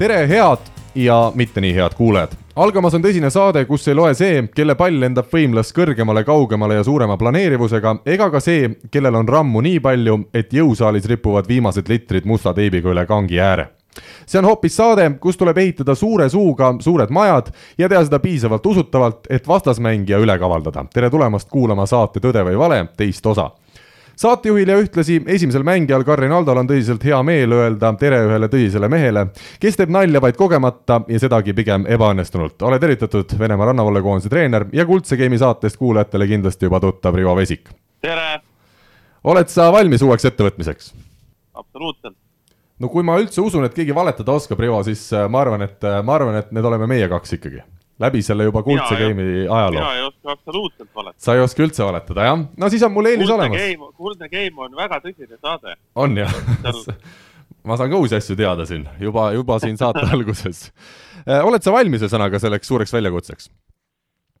tere, head ja mitte nii head kuulajad. algamas on tõsine saade, kus ei loe see, kelle pall lendab võimlas kõrgemale, kaugemale ja suurema planeerivusega, ega ka see, kellel on rammu nii palju, et jõusaalis ripuvad viimased litrid musta teibiga üle kangi ääre see on hoopis saade, kus tuleb ehitada suure suuga suured majad ja teha seda piisavalt usutavalt, et vastasmängija üle kavaldada. tere tulemast kuulama saate Tõde või vale teist osa saatejuhil ja ühtlasi esimesel mängijal Karin Aldol on tõsiselt hea meel öelda tere ühele tõsisele mehele, kes teeb nalja vaid kogemata ja sedagi pigem ebaõnnestunult. ole tervitatud, Venemaa rannavalvekoondise treener ja Kuldse Game'i saatest kuulajatele kindlasti juba tuttav Rivo Vesik. tere! oled sa valmis uueks ettevõtmiseks? absoluutselt. no kui ma üldse usun, et keegi valetada oskab, Rivo, siis äh, ma arvan, et äh, ma arvan, et need oleme meie kaks ikkagi läbi selle juba kuldse game'i ajaloo. mina ei oska absoluutselt valetada. sa ei oska üldse valetada, jah? no siis on mul eelis kuldne olemas. kuldne game on väga tõsine saade. on jah ma saan ka uusi asju teada siin juba, juba siin saate alguses. Äh, oled sa valmis ühesõnaga selleks suureks väljakutseks?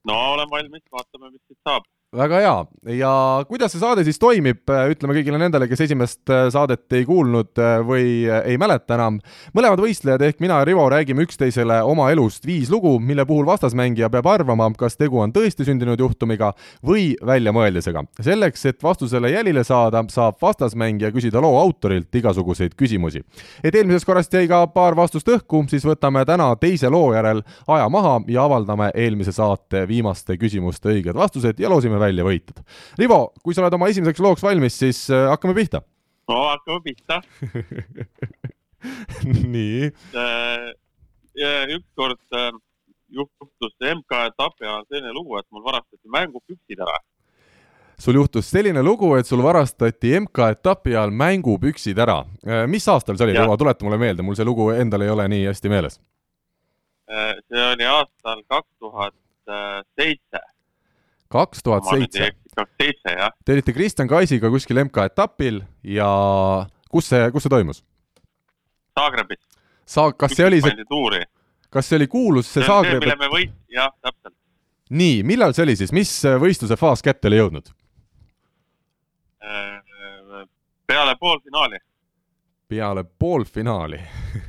no olen valmis, vaatame, mis siit saab väga hea ja kuidas see saade siis toimib, ütleme kõigile nendele, kes esimest äh, saadet ei kuulnud äh, või äh, ei mäleta enam. mõlemad võistlejad ehk mina ja Rivo räägime üksteisele oma elust viis lugu, mille puhul vastasmängija peab arvama, kas tegu on tõesti sündinud juhtumiga või väljamõeldisega. selleks, et vastusele jälile saada, saab vastasmängija küsida loo autorilt igasuguseid küsimusi. et eelmisest korrast jäi ka paar vastust õhku, siis võtame täna teise loo järel aja maha ja avaldame eelmise saate viimaste küsimuste õiged vastused ja loosime välja võitjad. Rivo, kui sa oled oma esimeseks looks valmis, siis äh, hakkame pihta. no hakkame pihta nii. Äh, ükskord äh, juhtus MK-etapi ajal selline lugu, et mul varastati mängupüksid ära sul juhtus selline lugu, et sul varastati MK-etapi ajal mängupüksid ära. mis aastal see oli, Rivo, tuleta mulle meelde, mul see lugu endal ei ole nii hästi meeles. see oli aastal kaks tuhat seitse kaks tuhat seitse. Te olite Kristjan Kaisiga kuskil MK-etapil ja kus see, kus see toimus? Zagrebis. Sa-, kas see oli see, kas see oli kuulus see Zagreb? mille me võit-, jah, täpselt. nii, millal see oli siis, mis võistluse faas kätte oli jõudnud? Äh, peale poolfinaali. peale poolfinaali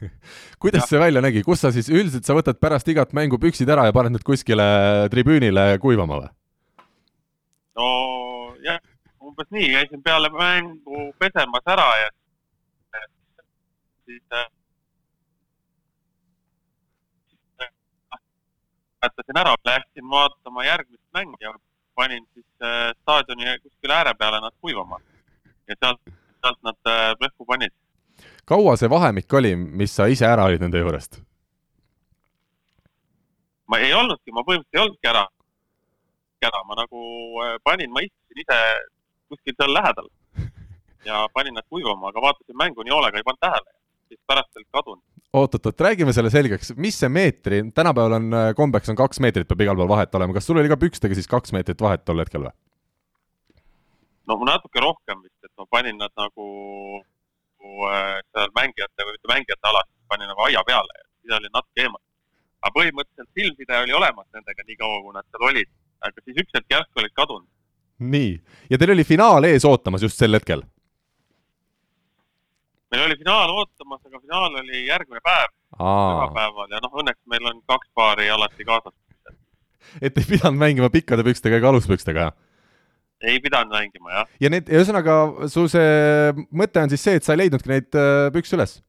kuidas ja. see välja nägi, kus sa siis, üldiselt sa võtad pärast igat mängu püksid ära ja paned need kuskile tribüünile kuivama või? Nojah, umbes nii, käisin peale mängu pesemas ära ja siis jätasin ära, läksin vaatama järgmist mängu ja panin siis äh, staadioni kuskile ääre peale nad kuivama. ja sealt, sealt nad äh, plehku panid. kaua see vahemik oli, mis sa ise ära olid nende juurest? ma ei olnudki, ma põhimõtteliselt ei olnudki ära ära, ma nagu äh, panin, ma istusin ise kuskil seal lähedal ja panin nad kuivama, aga vaatasin mängu nii hoolega, ei pannud tähele. siis pärast olid kadunud. oot-oot-oot, räägime selle selgeks, mis see meetri, tänapäeval on äh, kombeks on kaks meetrit peab igal pool vahet olema, kas sul oli ka pükstega siis kaks meetrit vahet tol hetkel või? no natuke rohkem vist, et ma panin nad nagu, äh, seal mängijate või mitte mängijate alas, panin nagu aia peale ja siis oli natuke eemal. aga põhimõtteliselt silmside oli olemas nendega nii kaua, kui nad seal olid aga siis üks hetk järsku olid kadunud. nii, ja teil oli finaal ees ootamas just sel hetkel? meil oli finaal ootamas, aga finaal oli järgmine päev, pühapäeval ja noh, õnneks meil on kaks paari alati kaasas. et ei pidanud mängima pikkade pükstega ega aluspükstega? ei pidanud mängima, jah. ja need, ühesõnaga, sul see mõte on siis see, et sa ei leidnudki neid äh, pükse üles?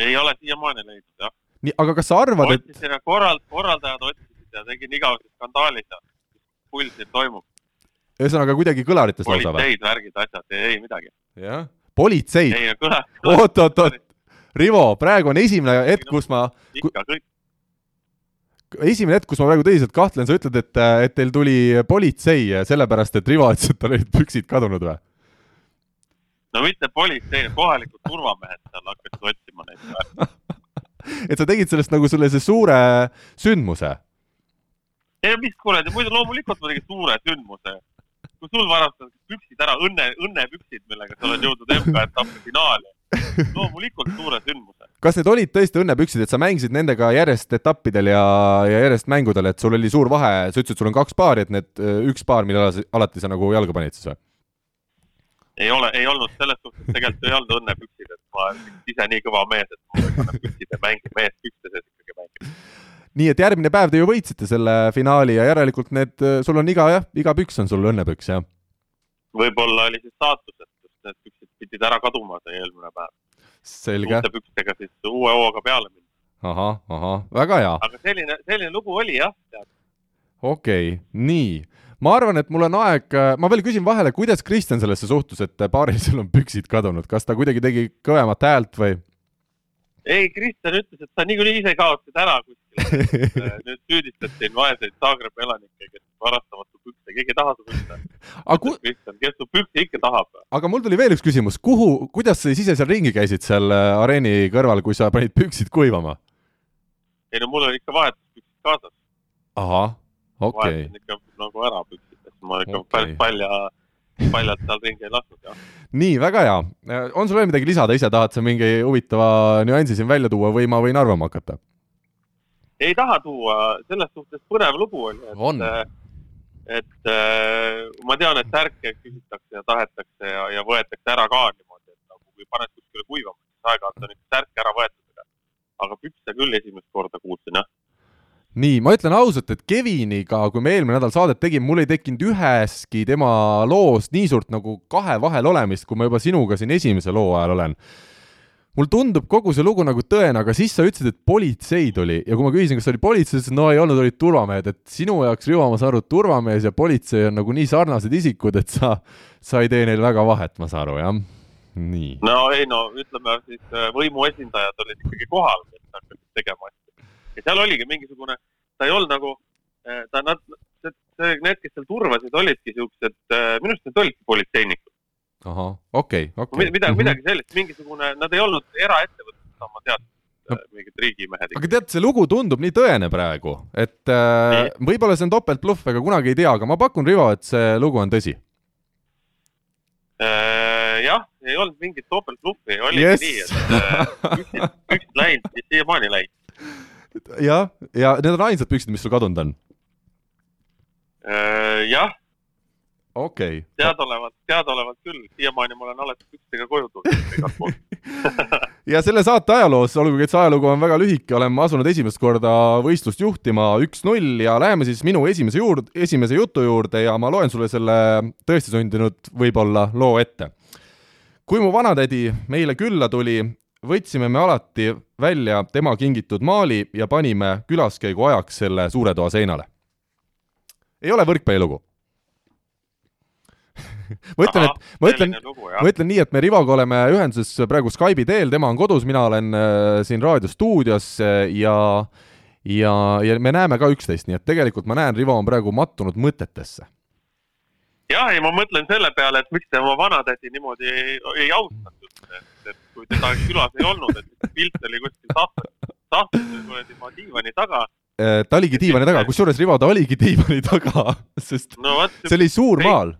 ei ole siiamaani leidnud, jah. nii, aga kas sa arvad, et otsisin ja korrald-, korraldajad otsisid ja tegin igavesed skandaalid ja pull siin toimub. ühesõnaga kuidagi kõlarites lausa või? politseid, värgid, asjad, ei midagi. jah, politseid? ei, kõlar. oot, oot, oot. Rivo, praegu on esimene hetk, kus ma ikka kõik. esimene hetk, kus ma praegu tõsiselt kahtlen, sa ütled, et, et teil tuli politsei sellepärast, et Rivo ütles, et tal olid püksid kadunud või? no mitte politsei, kohalikud turvamehed seal hakkasid otsima neid et sa tegid sellest nagu sellise suure sündmuse ei mis kuule, muidu loomulikult ma tegin suure sündmuse. kui sul varastatakse püksid ära, õnne, õnnepüksid, millega sa oled jõudnud MK-etappi finaali. loomulikult suure sündmuse. kas need olid tõesti õnnepüksid, et sa mängisid nendega järjest etappidel ja, ja järjest mängudel, et sul oli suur vahe, sa ütlesid, sul on kaks paari, et need üks paar, mille alati sa nagu jalga panid siis või? ei ole, ei olnud selles suhtes, tegelikult ei olnud õnnepüksid, et ma ise nii kõva mees, et võin panna püksid ja mängin mees nii et järgmine päev te ju võitsite selle finaali ja järelikult need, sul on iga jah, iga püks on sul õnnepüks, jah? võib-olla oli see staatus, et need püksid pidid ära kaduma see eelmine päev. uute pükstega siis uue hooga peale minna. ahah, ahah, väga hea. aga selline, selline lugu oli jah, tead. okei okay,, nii ma arvan, et mul on aeg, ma veel küsin vahele, kuidas Kristjan sellesse suhtus, et paarilisel on püksid kadunud, kas ta kuidagi tegi kõvemat häält või? Ei, Kristjan ütles, et sa niikuinii ise kaotasid ära kuskil nüüd süüdistad siin vaeseid Zagrebi elanikke, kes varastavad su pükse, keegi ei taha su pükse. Ku... Kristjan, kes su pükse ikka tahab? aga mul tuli veel üks küsimus, kuhu, kuidas sa siis ise seal ringi käisid seal äh, areeni kõrval, kui sa panid püksid kuivama? ei no mul oli ikka vahetuspüksid kaasas. ahah, okei okay.. vahetasin ikka nagu ära püksid, ma ikka okay. päris palja paljalt seal ringi ei lasknud, jah. nii, väga hea. on sul veel midagi lisada, ise tahad sa mingi huvitava nüansi siin välja tuua või ma võin arvama hakata? ei taha tuua, selles suhtes põnev lugu oli, et, et äh, ma tean, et särke küsitakse ja tahetakse ja, ja võetakse ära ka niimoodi, et nagu kui paned kuskile kuivama, siis aeg-ajalt on ikka särk ära võetud. aga pükse küll esimest korda kuulsin, jah nii, ma ütlen ausalt, et Keviniga, kui me eelmine nädal saadet tegime, mul ei tekkinud üheski tema loost nii suurt nagu kahe vahel olemist, kui ma juba sinuga siin esimese loo ajal olen. mul tundub kogu see lugu nagu tõene, aga siis sa ütlesid, et politsei tuli ja kui ma küsisin, kas oli politsei, ütlesid, no ei olnud, olid turvamehed, et sinu jaoks, Rivo, ma saan aru, turvamees ja politsei on nagu nii sarnased isikud, et sa, sa ei tee neil väga vahet, ma saan aru, jah? nii. no ei no ütleme siis äh, võimuesindajad olid ikkagi kohal, kes hakkasid tegema asju ja seal oligi mingisugune, ta ei olnud nagu, eh, ta, nad, need, kes seal turvasid, olidki siuksed, eh, minu arust need olidki politseinikud. ahah, okei okay,, okei okay.. midagi mm, -hmm. midagi sellist, mingisugune, nad ei olnud eraettevõtted, ma tean no eh, mingid riigimehed. aga tead, see lugu tundub nii tõene praegu, et äh, võib-olla see on topeltbluff, ega kunagi ei tea, aga ma pakun, Rivo, et see lugu on tõsi äh,. jah, ei olnud mingit topeltbluffi, oligi yes. nii, et äh, üksid, üksid läinud ja siiamaani läinud jah, ja need on ainsad püksid, mis sul kadunud on? Äh, jah. okei okay.. teadaolevalt, teadaolevalt küll, siiamaani ma olen alati pükstega koju tulnud igalt poolt ja selle saate ajaloos, olgugi et see ajalugu on väga lühike, oleme asunud esimest korda võistlust juhtima üks-null ja läheme siis minu esimese juurde, esimese jutu juurde ja ma loen sulle selle tõesti sündinud võib-olla loo ette. kui mu vanatädi meile külla tuli, võtsime me alati välja tema kingitud maali ja panime külaskäigu ajaks selle suure toa seinale. ei ole võrkpallilugu ma ütlen, et ma ütlen, ma ütlen nii, et me Rivoga oleme ühenduses praegu Skype'i teel, tema on kodus, mina olen äh, siin raadiostuudios äh, ja ja, ja me näeme ka üksteist, nii et tegelikult ma näen, Rivo on praegu mattunud mõtetesse. jah, ei ma mõtlen selle peale, et miks te oma vanatädi niimoodi ei, austanud, et kui teda külas ei olnud, et pilt oli kuskil sahvris, sahvris kuradi ma diivani taga äh, ta oligi diivani taga, kusjuures Rivo, ta oligi diivani taga, sest no, võt, see oli suur fake, maal.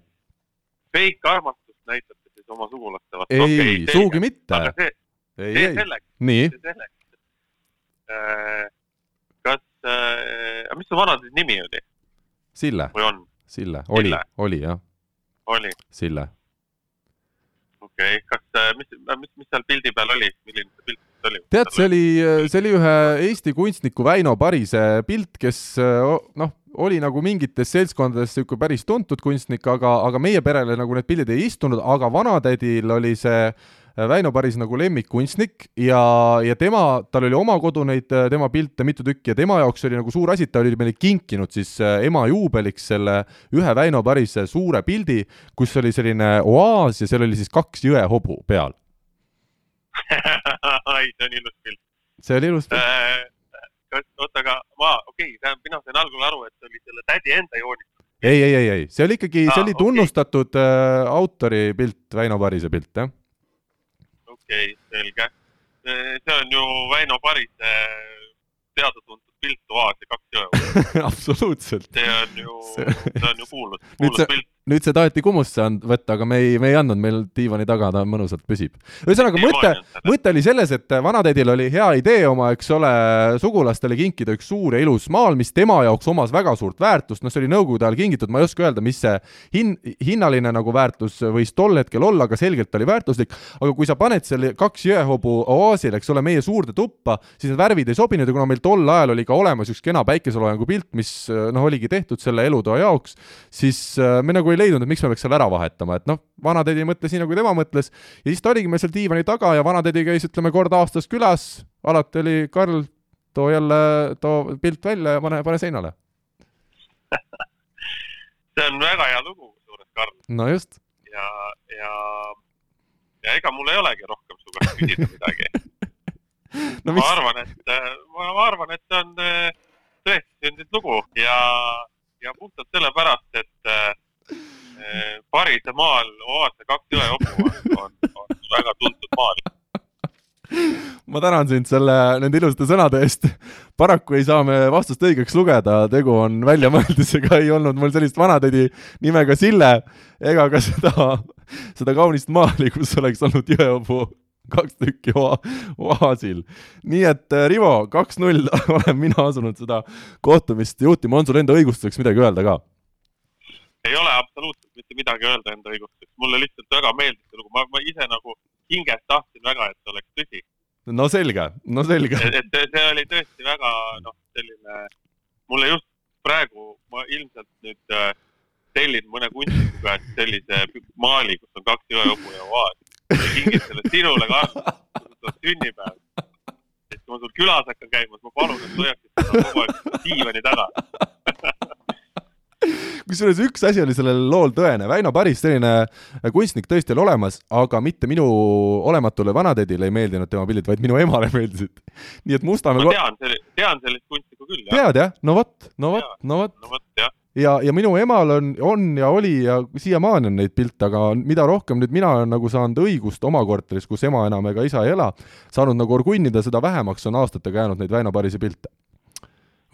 Fake armastust näitate siis oma sugulaste vastu. ei okay,, sugugi mitte. aga see, see selleks. nii? Äh, kas äh,, mis su vanatädi nimi oli? Sille. või on? Sille, oli, oli jah. oli? Sille okei okay., kas, äh, mis, äh, mis, mis seal pildi peal oli, milline see pilt oli? tead, see oli, see oli ühe Eesti kunstniku Väino Parise pilt, kes noh, oli nagu mingites seltskondades niisugune päris tuntud kunstnik, aga, aga meie perele nagu need pildid ei istunud, aga vanatädil oli see Väino Paris nagu lemmikkunstnik ja, ja tema, tal oli oma kodu neid tema pilte mitu tükki ja tema jaoks oli nagu suur asi, et ta oli meile kinkinud siis äh, ema juubeliks selle ühe Väino Parise suure pildi, kus oli selline oaas ja seal oli siis kaks jõehobu peal ai, see on ilus pilt. see oli ilus pilt äh,. oota, aga ma, okei okay,, tähendab, mina sain algul aru, et see oli selle tädi enda joonistus. ei, ei, ei, ei, see oli ikkagi ah,, see oli tunnustatud okay. äh, autori pilt, Väino Parise pilt, jah okei okay,, selge. see on ju Väino Parise teada-tuntud pilt Oaas ja kaks jõe absoluutselt. see on ju, see on ju kuulus, kuulus see, pilt. Nüüd see taheti kumusse and-, võtta, aga me ei, me ei andnud, meil diivani taga ta mõnusalt püsib. ühesõnaga, mõte, mõte oli selles, et vanatädil oli hea idee oma, eks ole, sugulastele kinkida üks suur ja ilus maal, mis tema jaoks omas väga suurt väärtust, noh, see oli Nõukogude ajal kingitud, ma ei oska öelda, mis see hin-, hinnaline nagu väärtus võis tol hetkel olla, aga selgelt oli väärtuslik, aga kui sa paned selle kaks jõehobu oaasil, eks ole, meie suurde tuppa, siis need värvid ei sobinud ja kuna meil tol ajal oli ka olemas üks kena päikeseloojangu pilt, mis noh, oligi tehtud selle elutoa jaoks, siis äh, me nagu ei leidnud, et miks me peaks selle ära vahetama, et noh, vanatädi mõtles nii, nagu tema mõtles, ja siis ta oligi meil seal diivani taga ja vanatädi käis, ütleme, kord aastas külas, alati oli Karl, too jälle, too pilt välja ja pane, pane seinale. See on väga hea lugu, kusjuures, Karl. no just. ja, ja, ja ega mul ei olegi rohkem su käest küsida midagi. No, ma arvan, et, ma arvan, et see on tõesti sündinud lugu ja, ja puhtalt sellepärast, et äh, Parise maal Oase kaks jõehobu on, on, on väga tuntud maal ma tänan sind selle, nende ilusate sõnade eest. paraku ei saa me vastust õigeks lugeda, tegu on väljamõeldisega, ei olnud mul sellist vanatädi nimega Sille ega ka seda, seda kaunist maali, kus oleks olnud jõehobu kaks tükki oa, oaasil. nii et äh, Rivo, kaks-null olen mina asunud seda kohtumist juhtima, on sul enda õigustuseks midagi öelda ka? Ei ole absoluutselt mitte midagi öelda enda õigustuseks, mulle lihtsalt väga meeldis see lugu, ma, ma ise nagu hingest tahtsin väga, et see oleks tõsi. no selge, no selge. et see oli tõesti väga noh, selline, mulle just praegu, ma ilmselt nüüd äh, tellin mõne kunstniku käest sellise maali, kus on kaks jõehobu ja oaas kingin selle sinule ka, sul on sünnipäev. et kui ma sul külas hakkan käima, siis ma palun, et hoiaksid seda kogu aeg diivani taga kusjuures üks asi oli sellel lool tõene, Väino Paris, selline kunstnik tõesti oli olemas, aga mitte minu olematule vanatädile ei meeldinud tema pildid, vaid minu emale meeldisid. nii et Mustamäe ma tean, tean sellist kunstnikku küll, jah. tead jah? no vot, no vot, no vot. no vot, jah ja, ja minu emal on, on ja oli ja siiamaani on neid pilte, aga mida rohkem nüüd mina olen nagu saanud õigust oma korteris, kus ema enam ega isa ei ela, saanud nagu orgunnida, seda vähemaks on aastatega jäänud neid Väino Parise pilte.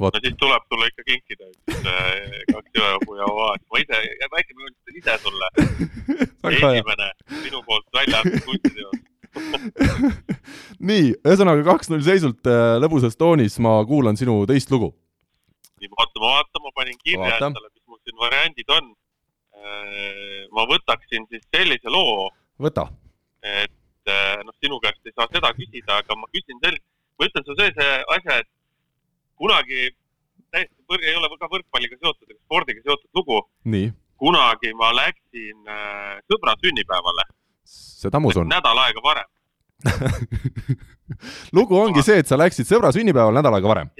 No siis tuleb sulle ikka kinkida üks äh, kaks jõehobu ja oaas, ma ise, väike ma ütlen ise sulle esimene minu poolt välja antud kunstiteos nii, ühesõnaga kaks-null seisult äh, lõbusas toonis ma kuulan sinu teist lugu. Nii vaatama, vaatama, panin kirja endale, mis mul siin variandid on. Äh, ma võtaksin siis sellise loo. võta. et noh, sinu käest ei saa seda küsida, aga ma küsin sel-, ma ütlen sulle sellise asja, et kunagi täiesti võr-, ei ole ka võrkpalliga seotud, ega spordiga seotud lugu. kunagi ma läksin äh, sõbra sünnipäevale. seda ma usun. nädal aega varem lugu ongi see, et sa läksid sõbra sünnipäeval nädal aega varem.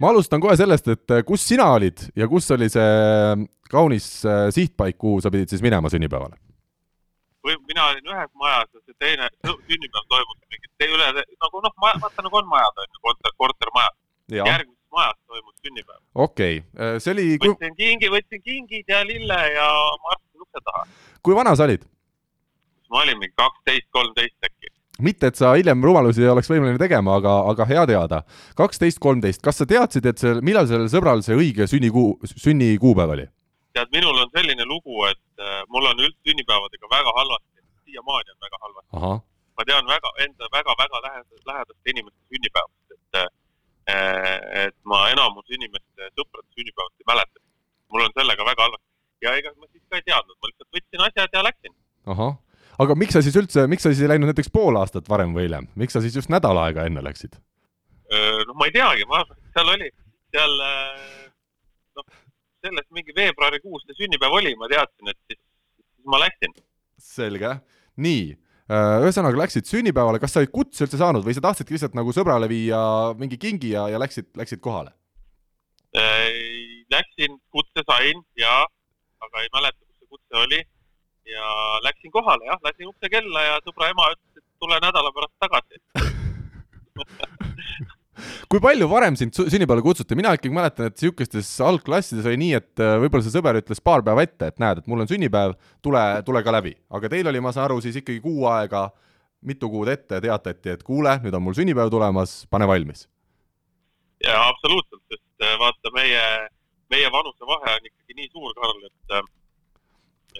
ma alustan kohe sellest, et äh, kus sina olid ja kus oli see äh, kaunis äh, sihtpaik, kuhu sa pidid siis minema sünnipäevale? või mina olin ühes majas ja see teine sünnipäev toimus mingit üle, nagu noh, vaata nagu on majad on ju, korter, kortermajad. Järgmises majas toimus sünnipäev. okei okay., see oli. võtsin kingi, võtsin kingid ja lille ja ma astusin ukse taha. kui vana sa olid? ma olin mingi kaksteist, kolmteist äkki mitte, et sa hiljem rumalusi oleks võimeline tegema, aga, aga hea teada. kaksteist, kolmteist, kas sa teadsid, et see, millal sellel sõbral see õige sünnikuu, sünnikuupäev oli? tead, minul on selline lugu, et äh, mul on üldse sünnipäevadega väga halvasti, siiamaani on väga halvasti. ma tean väga, enda väga-väga lähedaste, inimeste sünnipäevast, et äh, enamus inimeste sõprade sünnipäevast ei mäleta. mul on sellega väga halvasti ja ega ma siis ka ei teadnud, ma lihtsalt võtsin asjad ja läksin. ahah aga miks sa siis üldse, miks sa siis ei läinud näiteks pool aastat varem või hiljem, miks sa siis just nädal aega enne läksid? noh, ma ei teagi, ma seal oli, seal noh, selles mingi veebruarikuus see sünnipäev oli, ma teadsin, et siis, siis ma läksin. selge, nii ühesõnaga läksid sünnipäevale, kas sa olid kutse üldse saanud või sa tahtsidki lihtsalt nagu sõbrale viia mingi kingi ja, ja läksid, läksid kohale? Läksin, kutse sain ja, aga ei mäleta, kus see kutse oli ja läksin kohale jah, lasin ukse kella ja sõbra ema ütles, et tule nädala pärast tagasi kui palju varem sind sünnipäevale kutsuti, mina ikkagi mäletan, et niisugustes algklassides oli nii, et äh, võib-olla see sõber ütles paar päeva ette, et näed, et mul on sünnipäev, tule, tule ka läbi. aga teil oli, ma saan aru, siis ikkagi kuu aega, mitu kuud ette teatati, et kuule, nüüd on mul sünnipäev tulemas, pane valmis. jaa, absoluutselt, sest äh, vaata, meie, meie vanusevahe on ikkagi nii suur, Karl, et äh,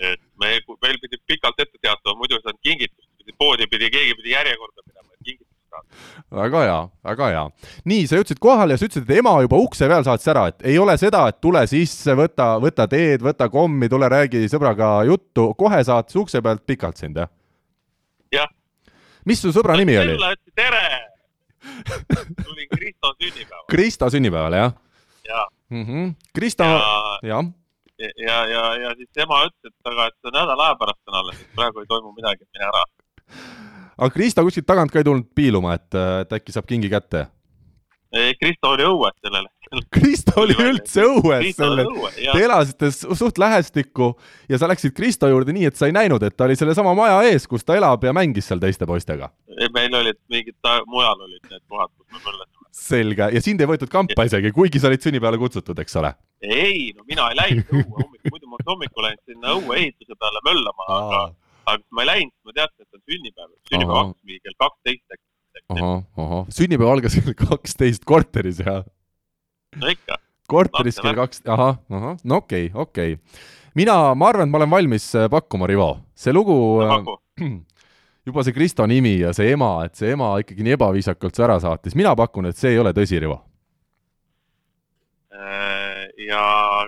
et me, meil pidi pikalt ette teatama, muidu ei saanud kingitust, pidi poodi pidi, keegi pidi järjekorda pidama, et kingitust saada. väga hea, väga hea. nii, sa jõudsid kohale ja sa ütlesid, et ema juba ukse peal saatis ära, et ei ole seda, et tule sisse, võta, võta teed, võta kommi, tule räägi sõbraga juttu, kohe saatis ukse pealt pikalt sind, jah? jah, mis su sõbra nimi oli? tere. tulin Kristo sünnipäeval Krista sünnipäevale, jah ja, mm -hmm.? Krista, ja, jah, ja, ja, ja siis tema ütles, et aga, et nädala aja pärast on alles, et praegu ei toimu midagi, mine ära. aga Krista kuskilt tagant ka ei tulnud piiluma, et, et äkki saab kingi kätte? Kristo oli õues sellel hetkel. Krista oli üldse õues sellel, jah te. elasite su- suht lähestikku ja sa läksid Kristo juurde nii, et sa ei näinud, et ta oli sellesama maja ees, kus ta elab ja mängis seal teiste poistega. meil olid mingid, mujal olid need kohad, kus me möllasime. selge, ja sind ei võetud kampa isegi, kuigi sa olid sünnipäevale kutsutud, eks ole? ei, no mina ei läinud õue hommikul, muidu ma oleks hommikul läinud sinna õue ehituse peale möllama, aga, aga ma ei läinud, ma teadsin, et on sünnipäev. sünnipäev hakkas mingi kell kaksteist äkki. ahah, ahah, sünnipäev algas kell kaksteist korteris ja no ikka, korteris kell kaks, ahah, ahah, no okei okay,, okei okay.. mina, ma arvan, et ma olen valmis äh, pakkuma, Rivo, see lugu äh, paku. juba see Kristo nimi ja see ema, et see ema ikkagi nii ebaviisakalt ära saatis, mina pakun, et see ei ole tõsi, Rivo. Äh, ja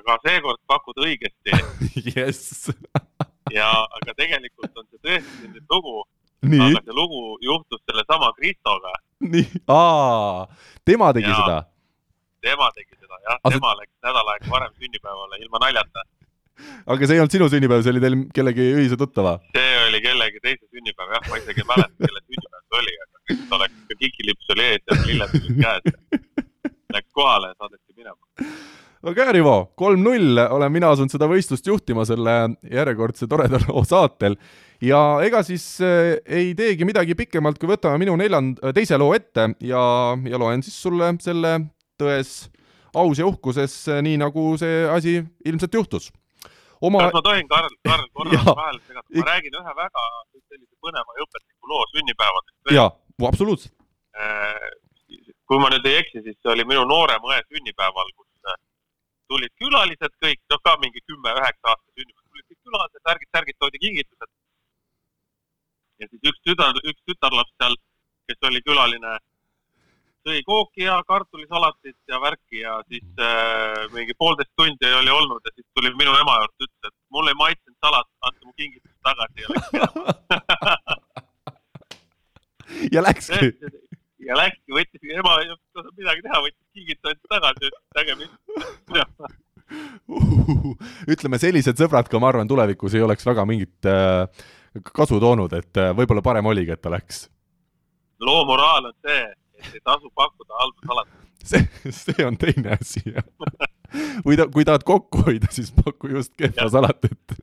ka seekord pakud õigesti jess. ja, aga tegelikult on see tõesti sündinud lugu, aga, see lugu juhtus sellesama Kristoga. nii, aa, tema tegi Jaa. seda. tema tegi seda jah, Aga see- tema läks nädal aega varem sünnipäevale ilma naljata. aga see ei olnud sinu sünnipäev, see oli teil kellegi ühise tuttava? see kellegi teise sünnipäev, jah, ma isegi ei mäleta, kelle sünnipäev see oli, aga Kristo läks, kikilips oli ees ja lilled olid käes. Läks kohale ja saadeti minema. väga hea, Rivo, kolm-null olen mina asunud seda võistlust juhtima selle järjekordse toreda loo saatel ja ega siis äh, ei teegi midagi pikemalt, kui võtame minu neljand-, teise loo ette ja, ja loen siis sulle selle tões aus ja uhkuses, nii nagu see asi ilmselt juhtus. Oma kas, ma tohin, Karl, Karl korra vahele segada, ma räägin ühe väga sellise põneva ja õpetliku loo sünnipäevadest. jaa, absoluutselt. kui ma nüüd ei eksi, siis see oli minu noorema õe sünnipäeval, kus äh, tulid külalised kõik, noh ka mingi kümme-üheksa aasta sünnipäev, tulid kõik külalised, särgid, särgid, toodi kingitused. ja siis üks tütar, üks tütarlaps seal, kes oli külaline, sõi kooki ja kartulisalatit ja värki ja siis äh, mingi poolteist tundi oli olnud ja siis tuli minu ema juurde, ütles, et mulle ei maitsenud salat, andke mu kingitus tagasi ja läks minema. ja läkski. ja läkski, võttis, ema ei osanud midagi teha, võttis kingituse tagasi, ütles nägemist. ütleme, sellised sõbrad ka, ma arvan, tulevikus ei oleks väga mingit äh, kasu toonud, et äh, võib-olla parem oligi, et ta läks. loo moraal on see, et ei tasu pakkuda halba salatut. see, see on teine asi, jah. kui ta, kui tahad kokku hoida, siis paku just kehva salatit.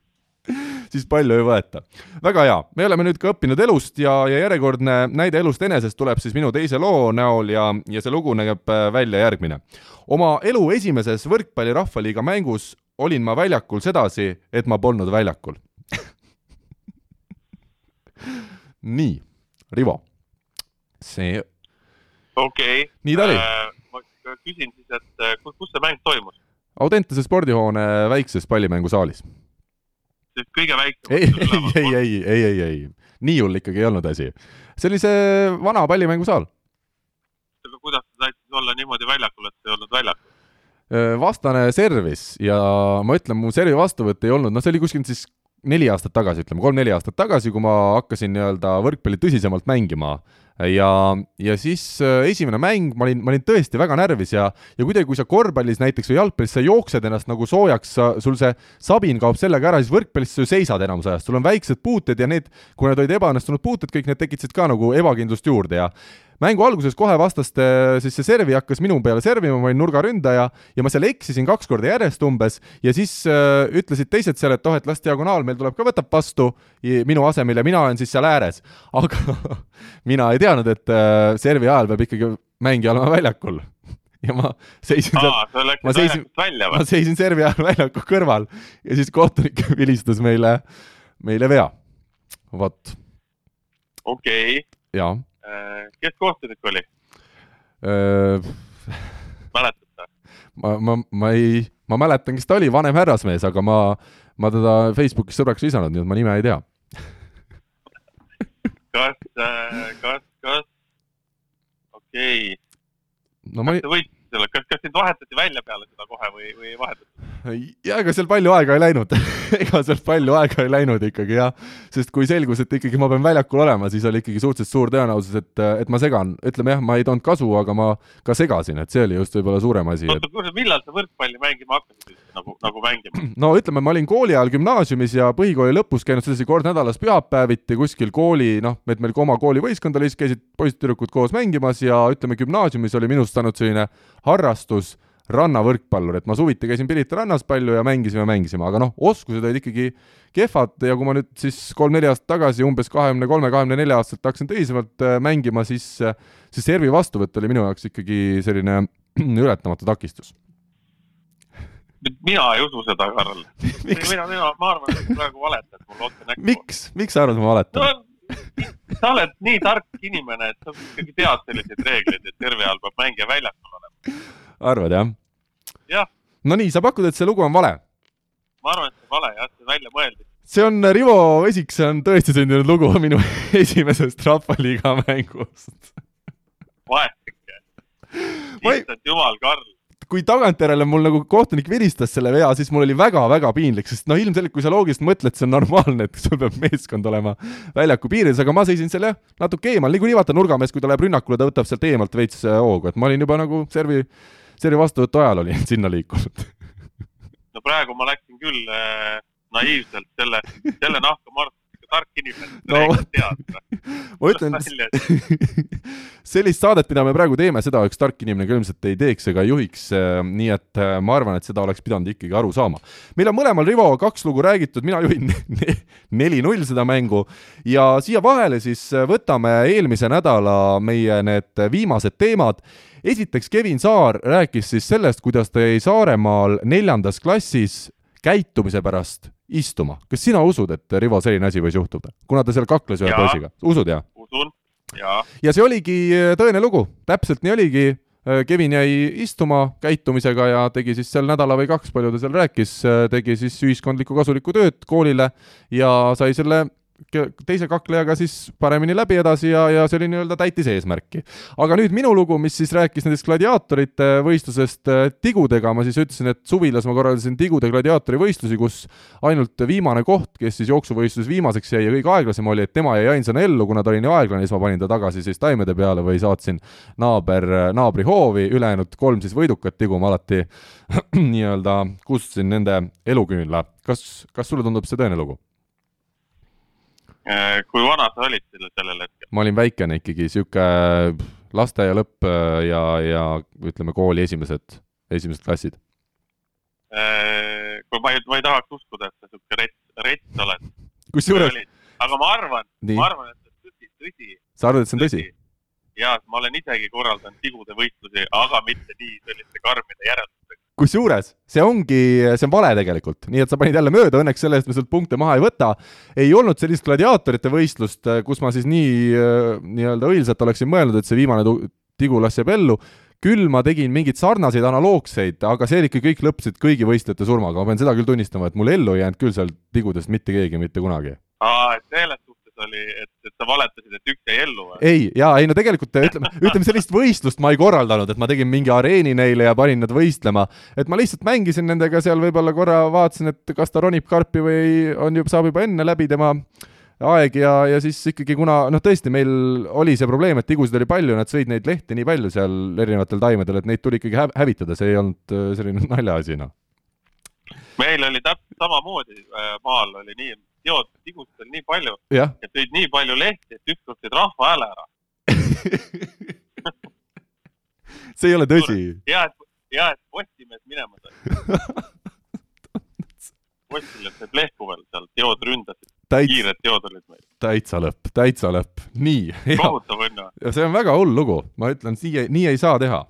siis palju ei võeta. väga hea, me oleme nüüd ka õppinud elust ja, ja järjekordne näide elust enesest tuleb siis minu teise loo näol ja, ja see lugu näeb äh, välja järgmine. oma elu esimeses võrkpalli rahvaliiga mängus olin ma väljakul sedasi, et ma polnud väljakul. nii, Rivo, see, okei okay.. Nii ta oli. ma küsin siis, et äh, kus, kus see mäng toimus? Audentese spordihoone väikses pallimängusaalis. kõige väiksem. ei, ei, ei, ei, ei, ei, nii hull ikkagi ei olnud asi. see oli see vana pallimängusaal. aga kuidas sa said siis olla niimoodi väljakul, et ei olnud väljakul? vastane servis ja ma ütlen, mu servi vastuvõtt ei olnud, noh, see oli kuskil siis neli aastat tagasi, ütleme kolm-neli aastat tagasi, kui ma hakkasin nii-öelda võrkpalli tõsisemalt mängima ja, ja siis äh, esimene mäng, ma olin, ma olin tõesti väga närvis ja, ja kuidagi, kui sa korvpallis näiteks või jalgpallis, sa jooksed ennast nagu soojaks, sul see sabin kaob sellega ära, siis võrkpallis sa ju seisad enamus ajast, sul on väiksed puuted ja need, kui need olid ebaõnnestunud puuted, kõik need tekitasid ka nagu ebakindlust juurde ja mängu alguses kohe vastaste siis see servi hakkas minu peale servima, ma olin nurgaründaja ja ma seal eksisin kaks korda järjest umbes ja siis äh, ütlesid teised seal, et oh, et las diagonaal meil tuleb ka, võtab vastu minu asemel ja mina olen siis seal ääres. aga mina ei teadnud, et äh, servi ajal peab ikkagi mängija olema väljakul. ja ma seisin seal, aa, läksid ma seisin- ma seisin servi ajal väljaku kõrval ja siis kohtunik vilistas meile, meile vea. vot, okei jaa okay., kes kohtunik oli? Öö, mäletad sa? ma, ma, ma ei, ma mäletan, kes ta oli, vanem härrasmees, aga ma, ma teda Facebookis sõbraks lisanud, nii et ma nime ei tea. kas, kas, kas, okei okay.. no ma ei. kas te võite selle, kas, kas sind vahetati välja peale seda kohe või, või ei vahetatud? Ja ega seal palju aega ei läinud ega seal palju aega ei läinud ikkagi jah, sest kui selgus, et ikkagi ma pean väljakul olema, siis oli ikkagi suhteliselt suur tõenäosus, et, et ma segan, ütleme jah, ma ei toonud kasu, aga ma ka segasin, et see oli just võib-olla suurem asi. oota et..., millal sa võrkpalli mängima hakkasid üldse nagu, nagu mängima? no ütleme, ma olin kooli ajal gümnaasiumis ja põhikooli lõpus käinud sedasi kord nädalas pühapäeviti kuskil kooli, noh, et meil oma koolivõistkond oli, siis käisid poisid-tüdrukud koos mängimas ja ütleme, gümnaasiumis oli minust saanud selline harrastus rannavõrkpallur, et ma suviti käisin Pirita rannas palju ja mängisime, mängisime, aga noh, oskused olid ikkagi kehvad ja kui ma nüüd siis kolm-neli aastat tagasi umbes kahekümne kolme, kahekümne nelja aastaselt hakkasin tõsisemalt äh, mängima, siis, äh, siis servi vastuvõtt oli minu jaoks ikkagi selline ületamatu takistus. mina ei usu seda, Karl. mina, mina, ma arvan, et praegu valetad mulle otse näkku. miks, miks sa arvad, ma valetan no,? sa oled nii tark inimene, et sa ikkagi tead selliseid reegleid, et terve ajal peab mängija väljakul olema. arvad jah? Jah. no nii, sa pakud, et see lugu on vale? ma arvan, et see on vale jah, see on välja mõeldud. see on Rivo Vesik, see on tõesti sündinud lugu minu esimesest Rahvaliiga mängust. vaeseke. issand jumal, Karl kui tagantjärele mul nagu kohtunik vilistas selle vea, siis mul oli väga-väga piinlik, sest no ilmselgelt, kui sa loogiliselt mõtled, see on normaalne, et sul peab meeskond olema väljaku piirides, aga ma seisin seal jah, natuke eemal, niikuinii vaata nurgamees, kui ta läheb rünnakule, ta võtab sealt eemalt veits äh, hoogu, et ma olin juba nagu servi, servi vastuvõtu ajal olin sinna liikunud. no praegu ma läksin küll äh, naiivselt selle, selle nahka Mart tark inimene no,. Ma ütlen, sellist saadet, mida me praegu teeme, seda üks tark inimene ka ilmselt ei teeks ega juhiks, äh, nii et äh, ma arvan, et seda oleks pidanud ikkagi aru saama. meil on mõlemal Rivo kaks lugu räägitud, mina juhin neli-null seda mängu ja siia vahele siis äh, võtame eelmise nädala meie need viimased teemad. Esiteks Kevin Saar rääkis siis sellest, kuidas ta jäi Saaremaal neljandas klassis käitumise pärast istuma. kas sina usud, et Rivo selline asi võis juhtuda, kuna ta seal kakles ühe poisiga? usud, jah? usun, jaa. ja see oligi äh, tõene lugu, täpselt nii oligi. Äh, Kevin jäi istuma käitumisega ja tegi siis seal nädala või kaks, palju ta seal rääkis, äh, tegi siis ühiskondlikku kasulikku tööd koolile ja sai selle teise kaklejaga siis paremini läbi edasi ja, ja see oli nii-öelda täitis eesmärki. aga nüüd minu lugu, mis siis rääkis nendest gladiaatorite võistlusest äh, tigudega, ma siis ütlesin, et suvilas ma korraldasin tigude gladiaatori võistlusi, kus ainult viimane koht, kes siis jooksuvõistluses viimaseks jäi ja kõige aeglasem oli, et tema jäi ainsana ellu, kuna ta oli nii aeglane, siis ma panin ta tagasi siis taimede peale või saatsin naaber, naabri hoovi, ülejäänud kolm siis võidukat tigu ma alati nii-öelda kustutasin nende eluküünla. kas, kas sulle tundub see tõene lugu? Äh, kui vana sa olid sellel, hetkel? ma olin väikene ikkagi, sihuke lasteaia lõpp äh, ja, ja ütleme, kooli esimesed, esimesed klassid. Äh, kui ma ei, ma ei tahaks uskuda, et sa sihuke rets, rets oled. kusjuures. aga ma arvan, ma arvan, et see on tõsi, tõsi. sa arvad, et see on tõsi? ja, ma olen isegi korraldanud tigude võistlusi, aga mitte nii selliste karmide järeldustega kusjuures see ongi, see on vale tegelikult, nii et sa panid jälle mööda, õnneks selle eest me sult punkte maha ei võta. ei olnud sellist gladiaatorite võistlust, kus ma siis nii nii-öelda õilsalt oleksin mõelnud, et see viimane tigulas jääb ellu. küll ma tegin mingeid sarnaseid analoogseid, aga see ikka kõik lõppesid kõigi võistlejate surmaga, ma pean seda küll tunnistama, et mul ellu ei jäänud küll seal tigudest mitte keegi mitte kunagi. aa, et selles oli, et, et sa valetasid, et üks jäi ellu või? ei, jaa, ei no tegelikult ütleme, ütleme sellist võistlust ma ei korraldanud, et ma tegin mingi areeni neile ja panin nad võistlema. et ma lihtsalt mängisin nendega seal võib-olla korra, vaatasin, et kas ta ronib karpi või on juba, saab juba enne läbi tema aeg ja, ja siis ikkagi, kuna noh, tõesti meil oli see probleem, et tigusid oli palju, nad sõid neid lehti nii palju seal erinevatel taimedel, et neid tuli ikkagi hä hävitada, see ei olnud äh, selline naljaasi, noh. meil oli täpselt samamoodi, äh, maal oli nii, teod tigusid oli nii palju, et tõid nii palju lehti, et ükskord tõid rahva hääle ära see ei ole tõsi. ja, et, ja, et Postimees minema sai Postimees sai plehku veel seal, teod ründasid Täits.... kiired teod olid meil. täitsa lõpp, täitsa lõpp, nii. kohutav on ju. ja see on väga hull lugu, ma ütlen, nii, nii ei saa teha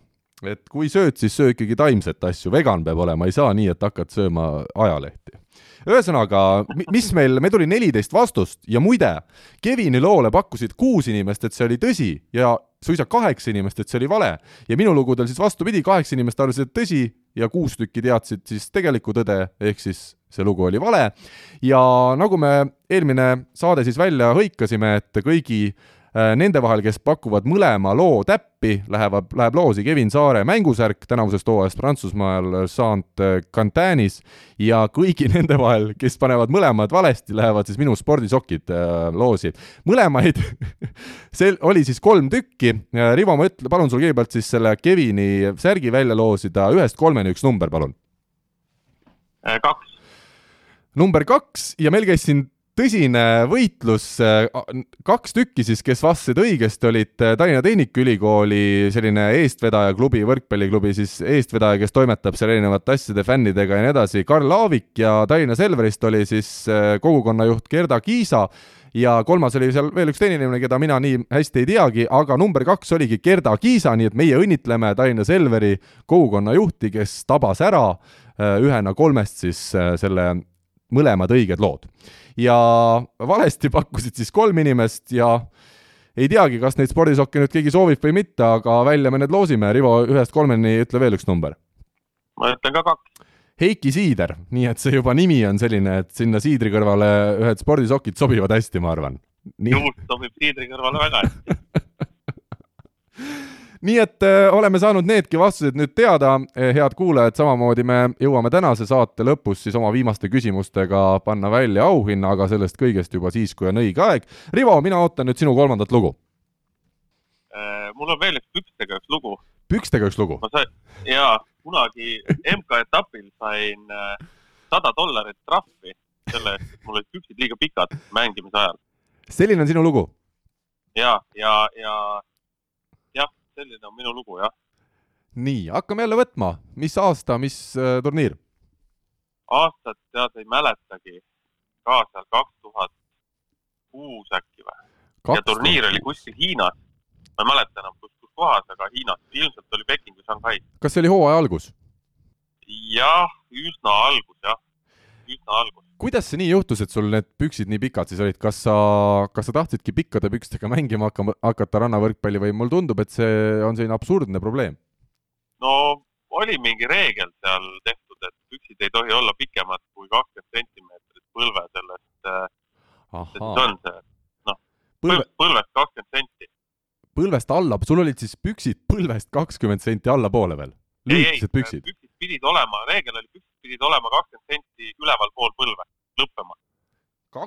et kui sööd, siis söö ikkagi taimset asju, vegan peab olema, ei saa nii, et hakkad sööma ajalehti ühesõnaga, mis meil, meil tuli neliteist vastust ja muide, Kevini loole pakkusid kuus inimest, et see oli tõsi ja suisa kaheksa inimest, et see oli vale. ja minu lugudel siis vastupidi, kaheksa inimest arvasid, et tõsi, ja kuus tükki teadsid siis tegelikku tõde, ehk siis see lugu oli vale. ja nagu me eelmine saade siis välja hõikasime, et kõigi nende vahel, kes pakuvad mõlema loo täppi, lähevad, läheb loosi Kevin Saare mängusärk tänavusest hooajast Prantsusmaal saant Cantanis ja kõigi nende vahel, kes panevad mõlemad valesti, lähevad siis minu spordisokid äh, loosi. mõlemaid see oli siis kolm tükki. Rivo, ma ütlen, palun sul kõigepealt siis selle Kevini särgi välja loosida, ühest kolmeni üks number, palun. Äh, kaks. number kaks ja meil käis siin tõsine võitlus, äh, kaks tükki siis, kes vastasid õigesti, olid äh, Tallinna Tehnikaülikooli selline eestvedaja klubi, võrkpalliklubi siis eestvedaja, kes toimetab seal erinevate asjade, fännidega ja nii edasi, Karl Aavik ja Tallinna Selverist oli siis äh, kogukonnajuht Gerda Kiisa ja kolmas oli seal veel üks teine inimene, keda mina nii hästi ei teagi, aga number kaks oligi Gerda Kiisa, nii et meie õnnitleme Tallinna Selveri kogukonnajuhti, kes tabas ära ühena kolmest siis selle mõlemad õiged lood ja valesti pakkusid siis kolm inimest ja ei teagi, kas neid spordisokke nüüd keegi soovib või mitte, aga välja me need loosime. Rivo, ühest kolmeni ütle veel üks number. ma ütlen ka kaks. Heiki Siider, nii et see juba nimi on selline, et sinna Siidri kõrvale ühed spordisokid sobivad hästi, ma arvan. juust sobib Siidri kõrvale väga hästi nii et äh, oleme saanud needki vastused nüüd teada, äh, head kuulajad, samamoodi me jõuame tänase saate lõpus siis oma viimaste küsimustega panna välja auhinna, aga sellest kõigest juba siis, kui on õige aeg. Rivo, mina ootan nüüd sinu kolmandat lugu äh,. mul on veel üks pükstega üks lugu. pükstega üks lugu? ma sain, jaa, kunagi MK-etapil sain sada dollarit trahvi selle eest, et mul olid püksid liiga pikad mängimise ajal. selline on sinu lugu? ja, ja, ja selline on minu lugu, jah. nii, hakkame jälle võtma, mis aasta, mis äh, turniir? aastat tead ei mäletagi, ka seal kaks tuhat kuus äkki või? ja turniir oli kuskil Hiinas. ma ei mäleta enam, kus, kus kohas, aga Hiinas, ilmselt oli Peking või Shanghai. kas see oli hooaja algus? jah, üsna algus jah, üsna algus kuidas see nii juhtus, et sul need püksid nii pikad siis olid, kas sa, kas sa tahtsidki pikkade pükstega mängima hakkama, hakata rannavõrkpalli või mulle tundub, et see on selline absurdne probleem? no oli mingi reegel seal tehtud, et püksid ei tohi olla pikemad kui kakskümmend sentimeetrit põlve sellest, see on see, noh, Põlve... põlvest kakskümmend senti. põlvest alla, sul olid siis püksid põlvest kakskümmend senti allapoole veel? lühikesed püksid? püksid pidid olema, reegel oli, püksid pidid olema kakskümmend senti ülevalpool põlve.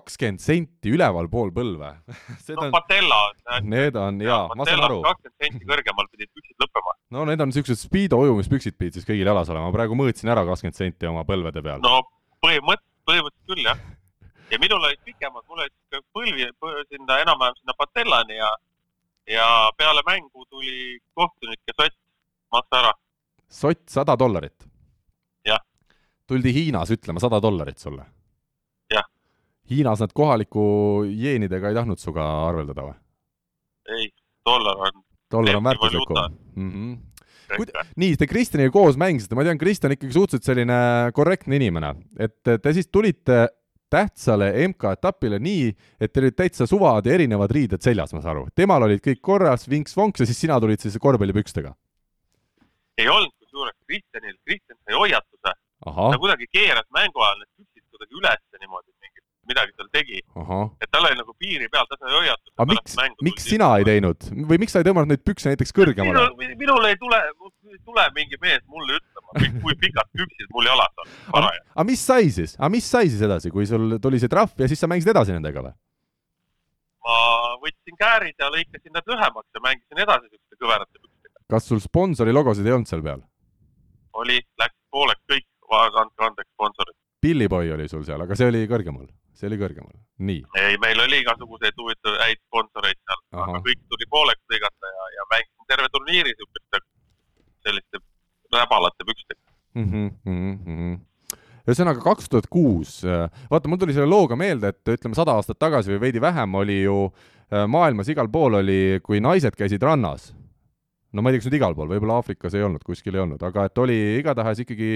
Kakskümmend senti ülevalpool põlve no on... patella. Need on jaa, ma saan aru. kakskümmend senti kõrgemal pidid püksid lõppema. no need on niisugused Speedo ujumispüksid pidid siis kõigil jalas olema, praegu mõõtsin ära kakskümmend senti oma põlvede peal. no põhimõtteliselt, põhimõtteliselt küll jah. ja minul olid pikemad, mul olid põlvi sinna enam-vähem sinna patellani ja ja peale mängu tuli kohtunik ja sott maksa ära. sott sada dollarit tuldi Hiinas ütlema sada dollarit sulle? Hiinas nad kohaliku jeenidega ei tahtnud sinuga arveldada või? ei, dollar on dollar on väärtuslikum mm. -hmm. Kud, nii, te Kristjaniga koos mängisite, ma tean, Kristjan ikkagi suhteliselt selline korrektne inimene, et te siis tulite tähtsale MK-etapile nii, et teil olid täitsa suvad ja erinevad riided seljas, ma saan aru. temal olid kõik korras, vinks-vonks ja siis sina tulid siis korvpallipükstega? ei olnud kusjuures Kristjanil, Kristjan sai hoiatuse ta kuidagi keeras mängu ajal need püksid kuidagi ülesse niimoodi, midagi seal tegi. et tal oli nagu piiri peal, ta sai hoiatuse. aga miks, miks sina ei teinud või miks sa ei tõmmanud neid pükse näiteks kõrgemale? minul ei tule, tule mingi mees mulle ütlema, kui pikad püksid mul jalas on aga mis sai siis, aga mis sai siis edasi, kui sul tuli see trahv ja siis sa mängisid edasi nendega või? ma võtsin käärid ja lõikasin need lühemaks ja mängisin edasi niisuguste kõverate pükstega. kas sul sponsori logosid ei olnud seal peal? oli, läks pooleks kõik andke andeks sponsorid. Pilliboi oli sul seal, aga see oli kõrgemal, see oli kõrgemal, nii. ei, meil oli igasuguseid huvitavaid häid sponsoreid seal, aga kõik tuli pooleks lõigata ja, ja mängisin terve turniiri niisuguste selliste räbalate pükstega mm. -hmm, mm -hmm ühesõnaga kaks tuhat kuus, vaata, mul tuli selle looga meelde, et ütleme, sada aastat tagasi või veidi vähem oli ju äh, maailmas igal pool oli, kui naised käisid rannas no ma ei tea, kas nüüd igal pool, võib-olla Aafrikas ei olnud, kuskil ei olnud, aga et oli igatahes ikkagi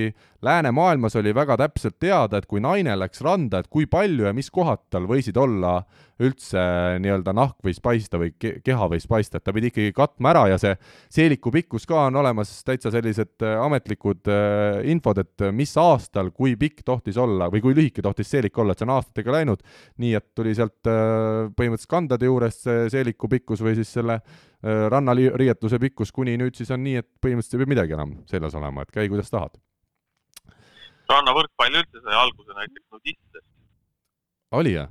läänemaailmas oli väga täpselt teada, et kui naine läks randa, et kui palju ja mis kohad tal võisid olla üldse nii-öelda nahk võis paista või ke keha võis paista, et ta pidi ikkagi katma ära ja see seeliku pikkus ka on olemas täitsa sellised äh, ametlikud äh, infod, et mis aastal, kui pikk tohtis olla või kui lühike tohtis seelik olla, et see on aastatega läinud, nii et tuli sealt äh, põhimõtteliselt kandade juurest see seeliku pikkus või siis selle äh, rannariietuse pikkus, kuni nüüd siis on nii, et põhimõtteliselt ei pea midagi enam seljas olema, et käi kuidas tahad. rannavõrkpall üldse sai alguse näiteks nudistidest. oli jah?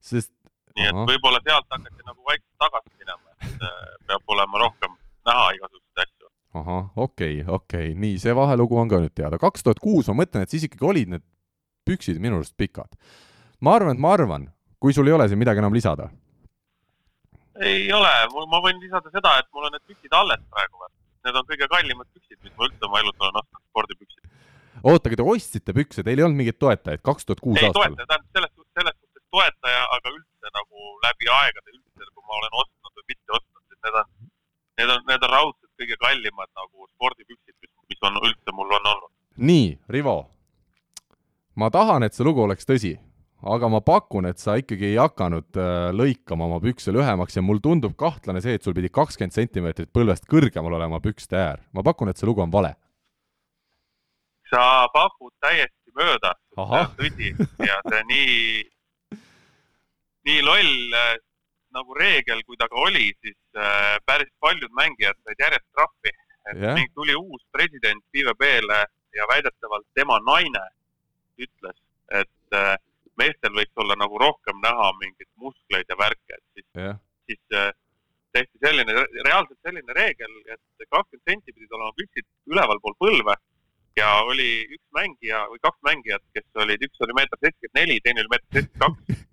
Sest nii et võib-olla sealt hakati nagu vaikselt tagasi minema, et äh, peab olema rohkem näha igasuguseid asju. ahah, okei okay,, okei okay., nii, see vahelugu on ka nüüd teada. kaks tuhat kuus, ma mõtlen, et siis ikkagi olid need püksid minu arust pikad. ma arvan, et ma arvan, kui sul ei ole siin midagi enam lisada. ei ole, ma võin lisada seda, et mul on need püksid alles praegu veel. Need on kõige kallimad püksid, mis ma üldse oma elus olen ostnud, spordipüksid. oota, aga te ostsite pükse, teil ei olnud mingeid toetajaid kaks tuhat kuus aastal? ei toeta, tähendab selles toetaja, aga üldse nagu läbi aegade üldse, kui ma olen ostnud või mitte ostnud, siis need on, need on, need on raudselt kõige kallimad nagu spordipüksid, mis, mis on üldse mul on olnud. nii, Rivo. ma tahan, et see lugu oleks tõsi, aga ma pakun, et sa ikkagi ei hakanud äh, lõikama oma pükse lühemaks ja mul tundub kahtlane see, et sul pidi kakskümmend sentimeetrit põlvest kõrgemal olema pükste äär. ma pakun, et see lugu on vale. sa pakud täiesti mööda, see on tõsi ja see nii nii loll äh, nagu reegel, kui ta ka oli, siis äh, päris paljud mängijad said järjest trahvi. et yeah. tuli uus president Peele ja väidetavalt tema naine ütles, et äh, meestel võiks olla nagu rohkem näha mingeid muskleid ja värke, et siis yeah., siis tehti selline, reaalselt selline reegel, et kakskümmend senti pidid olema püksid ülevalpool põlve ja oli üks mängija või kaks mängijat, kes olid, üks oli meeter seitsekümmend neli, teine oli meeter seitsekümmend kaks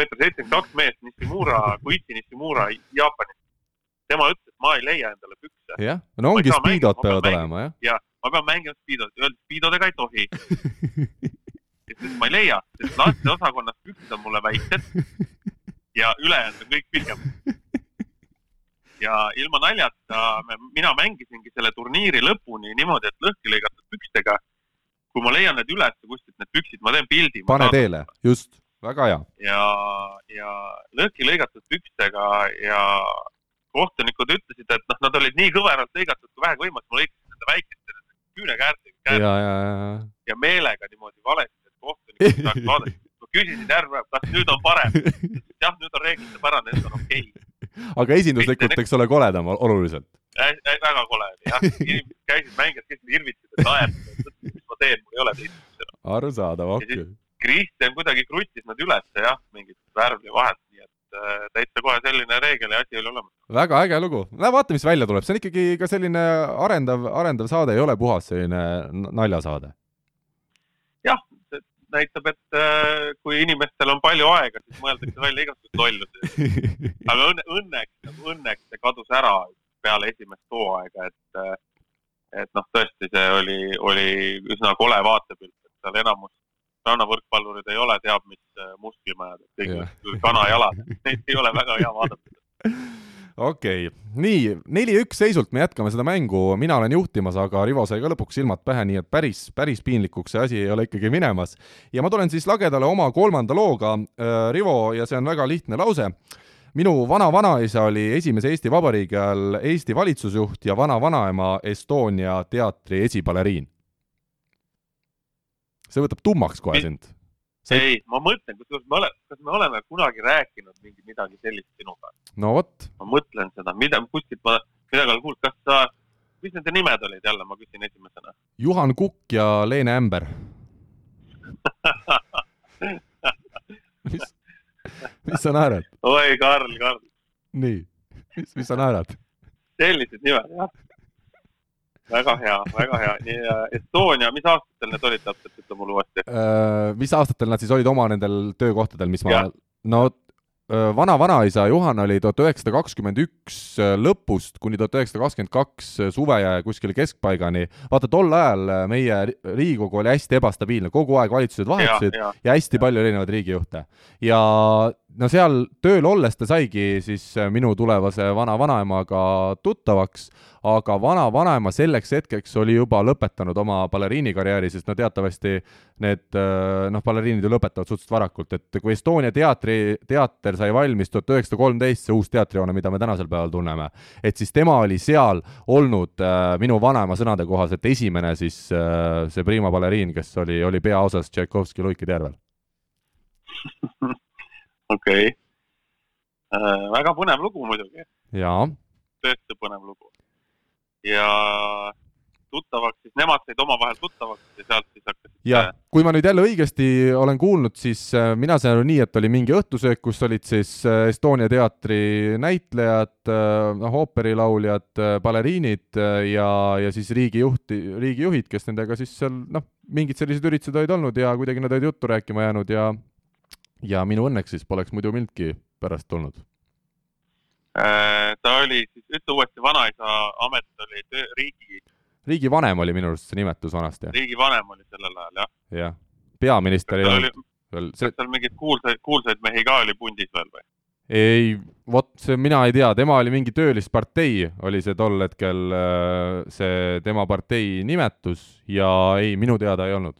meeter seitsekümmend kaks meest, Nishimura, Koichi Nishimura Jaapanist, tema ütles, et ma ei leia endale pükse. jah, no ongi spiidod peavad olema, jah. ja ma pean mängima spiidod, öeldi spiidodega ei tohi ütles, ma ei leia, sest lasteosakonnas püksed on mulle väiksed ja ülejäänud on kõik pikemad. ja ilma naljata, mina mängisingi selle turniiri lõpuni niimoodi, et lõhki lõigatud pükstega. kui ma leian need üles kuskilt, need püksid, ma teen pildi. pane teele, just väga hea. ja, ja lõhki lõigatud pükstega ja kohtunikud ütlesid, et noh, nad olid nii kõveralt lõigatud kui vähegi võimalik, ma lõikasin nende väikeste küünekäärtega ja, ja, ja. ja meelega niimoodi valesti, et kohtunikud saaks vaadata. ma küsisin järve, kas nüüd on parem. jah, nüüd on reeglitepärane, nüüd on okei okay. aga esinduslikult, eks ole, koledam oluliselt äh,. väga kole oli jah, inimesed käisid, mängijad käisid irvitasid, et mis ma teen, mul ei ole teist. arusaadav, okei okay Kristjan kuidagi kruttis nad üles jah, mingit värvi vahet, nii et äh, täitsa kohe selline reegel ja asi oli olemas. väga äge lugu, no vaata, mis välja tuleb, see on ikkagi ka selline arendav, arendav saade, ei ole puhas selline naljasaade. jah, see näitab, et äh, kui inimestel on palju aega, siis mõeldakse välja igasuguseid lollusi. aga õnne, õnneks, õnneks see kadus ära peale esimest hooaega, et äh, et noh, tõesti, see oli, oli üsna kole vaatepilt, et seal enamus rannavõrkpallurid ei ole teab mis äh, musklimajad, et kõik kanajalad, neid ei ole väga hea vaadata okei okay., nii, neli-üks seisult me jätkame seda mängu, mina olen juhtimas, aga Rivo sai ka lõpuks silmad pähe, nii et päris, päris piinlikuks see asi ei ole ikkagi minemas. ja ma tulen siis lagedale oma kolmanda looga, äh, Rivo, ja see on väga lihtne lause. minu vana-vanaisa oli esimese Eesti Vabariigi ajal Eesti valitsusjuht ja vana-vanaema Estonia teatri esibaleriin see võtab tummaks kohe sind. ei, ma mõtlen, kusjuures me oleme, kas me oleme kunagi rääkinud mingi midagi sellist sinuga? no vot. ma mõtlen seda, mida, kuskilt ma midagi olen kuulnud, kas sa, mis nende nimed olid jälle, ma küsin esimesena. Juhan Kukk ja Leene Ämber mis, mis sa naerad? oi, Karl, Karl. nii, mis, mis sa naerad? sellised nimed, jah väga hea, väga hea. nii, Estonia, mis aastatel need olid täpselt, ütle mulle uuesti uh,. mis aastatel nad siis olid oma nendel töökohtadel, mis ma, no uh, vana-vanaisa Juhan oli tuhat üheksasada kakskümmend üks äh, lõpust kuni tuhat üheksasada kakskümmend kaks suve ja kuskile keskpaigani. vaata, tol ajal meie Riigikogu oli hästi ebastabiilne, kogu aeg valitsused vahetusid ja, ja. ja hästi ja. palju erinevaid riigijuhte. ja no seal tööl olles ta saigi siis minu tulevase vana-vanaemaga tuttavaks, aga vana-vanaema selleks hetkeks oli juba lõpetanud oma baleriinikarjääri, sest no teatavasti need noh, baleriinid ju lõpetavad suhteliselt varakult, et kui Estonia teatri, teater sai valmis tuhat üheksasada kolmteist, see uus teatrihoone, mida me tänasel päeval tunneme, et siis tema oli seal olnud äh, minu vanaema sõnade kohaselt esimene siis äh, see Prima baleriin, kes oli, oli peaosas Tšaikovski Luikide järvel okei okay. äh,. väga põnev lugu muidugi. jaa. tõesti põnev lugu. ja tuttavaks, siis nemad said omavahel tuttavaks ja sealt siis hakkasid. ja, kui ma nüüd jälle õigesti olen kuulnud, siis äh, mina sain aru nii, et oli mingi õhtusöök, kus olid siis äh, Estonia teatri näitlejad, äh, noh, ooperilauljad, baleriinid ja, ja siis riigijuhti, riigijuhid, kes nendega siis seal noh, mingid sellised üritused olid olnud ja kuidagi nad olid juttu rääkima jäänud ja ja minu õnneks siis poleks muidu mindki pärast tulnud. Äh, ta oli siis, ütle uuesti, vanaisa amet oli töö, riigi. riigivanem oli minu arust see nimetus vanasti. riigivanem oli sellel ajal, jah. jah, peaminister ei olnud veel. kas seal mingeid kuulsaid, kuulsaid mehi ka oli pundis veel või? ei, vot see mina ei tea, tema oli mingi töölispartei, oli see tol hetkel äh, see tema partei nimetus ja ei, minu teada ei olnud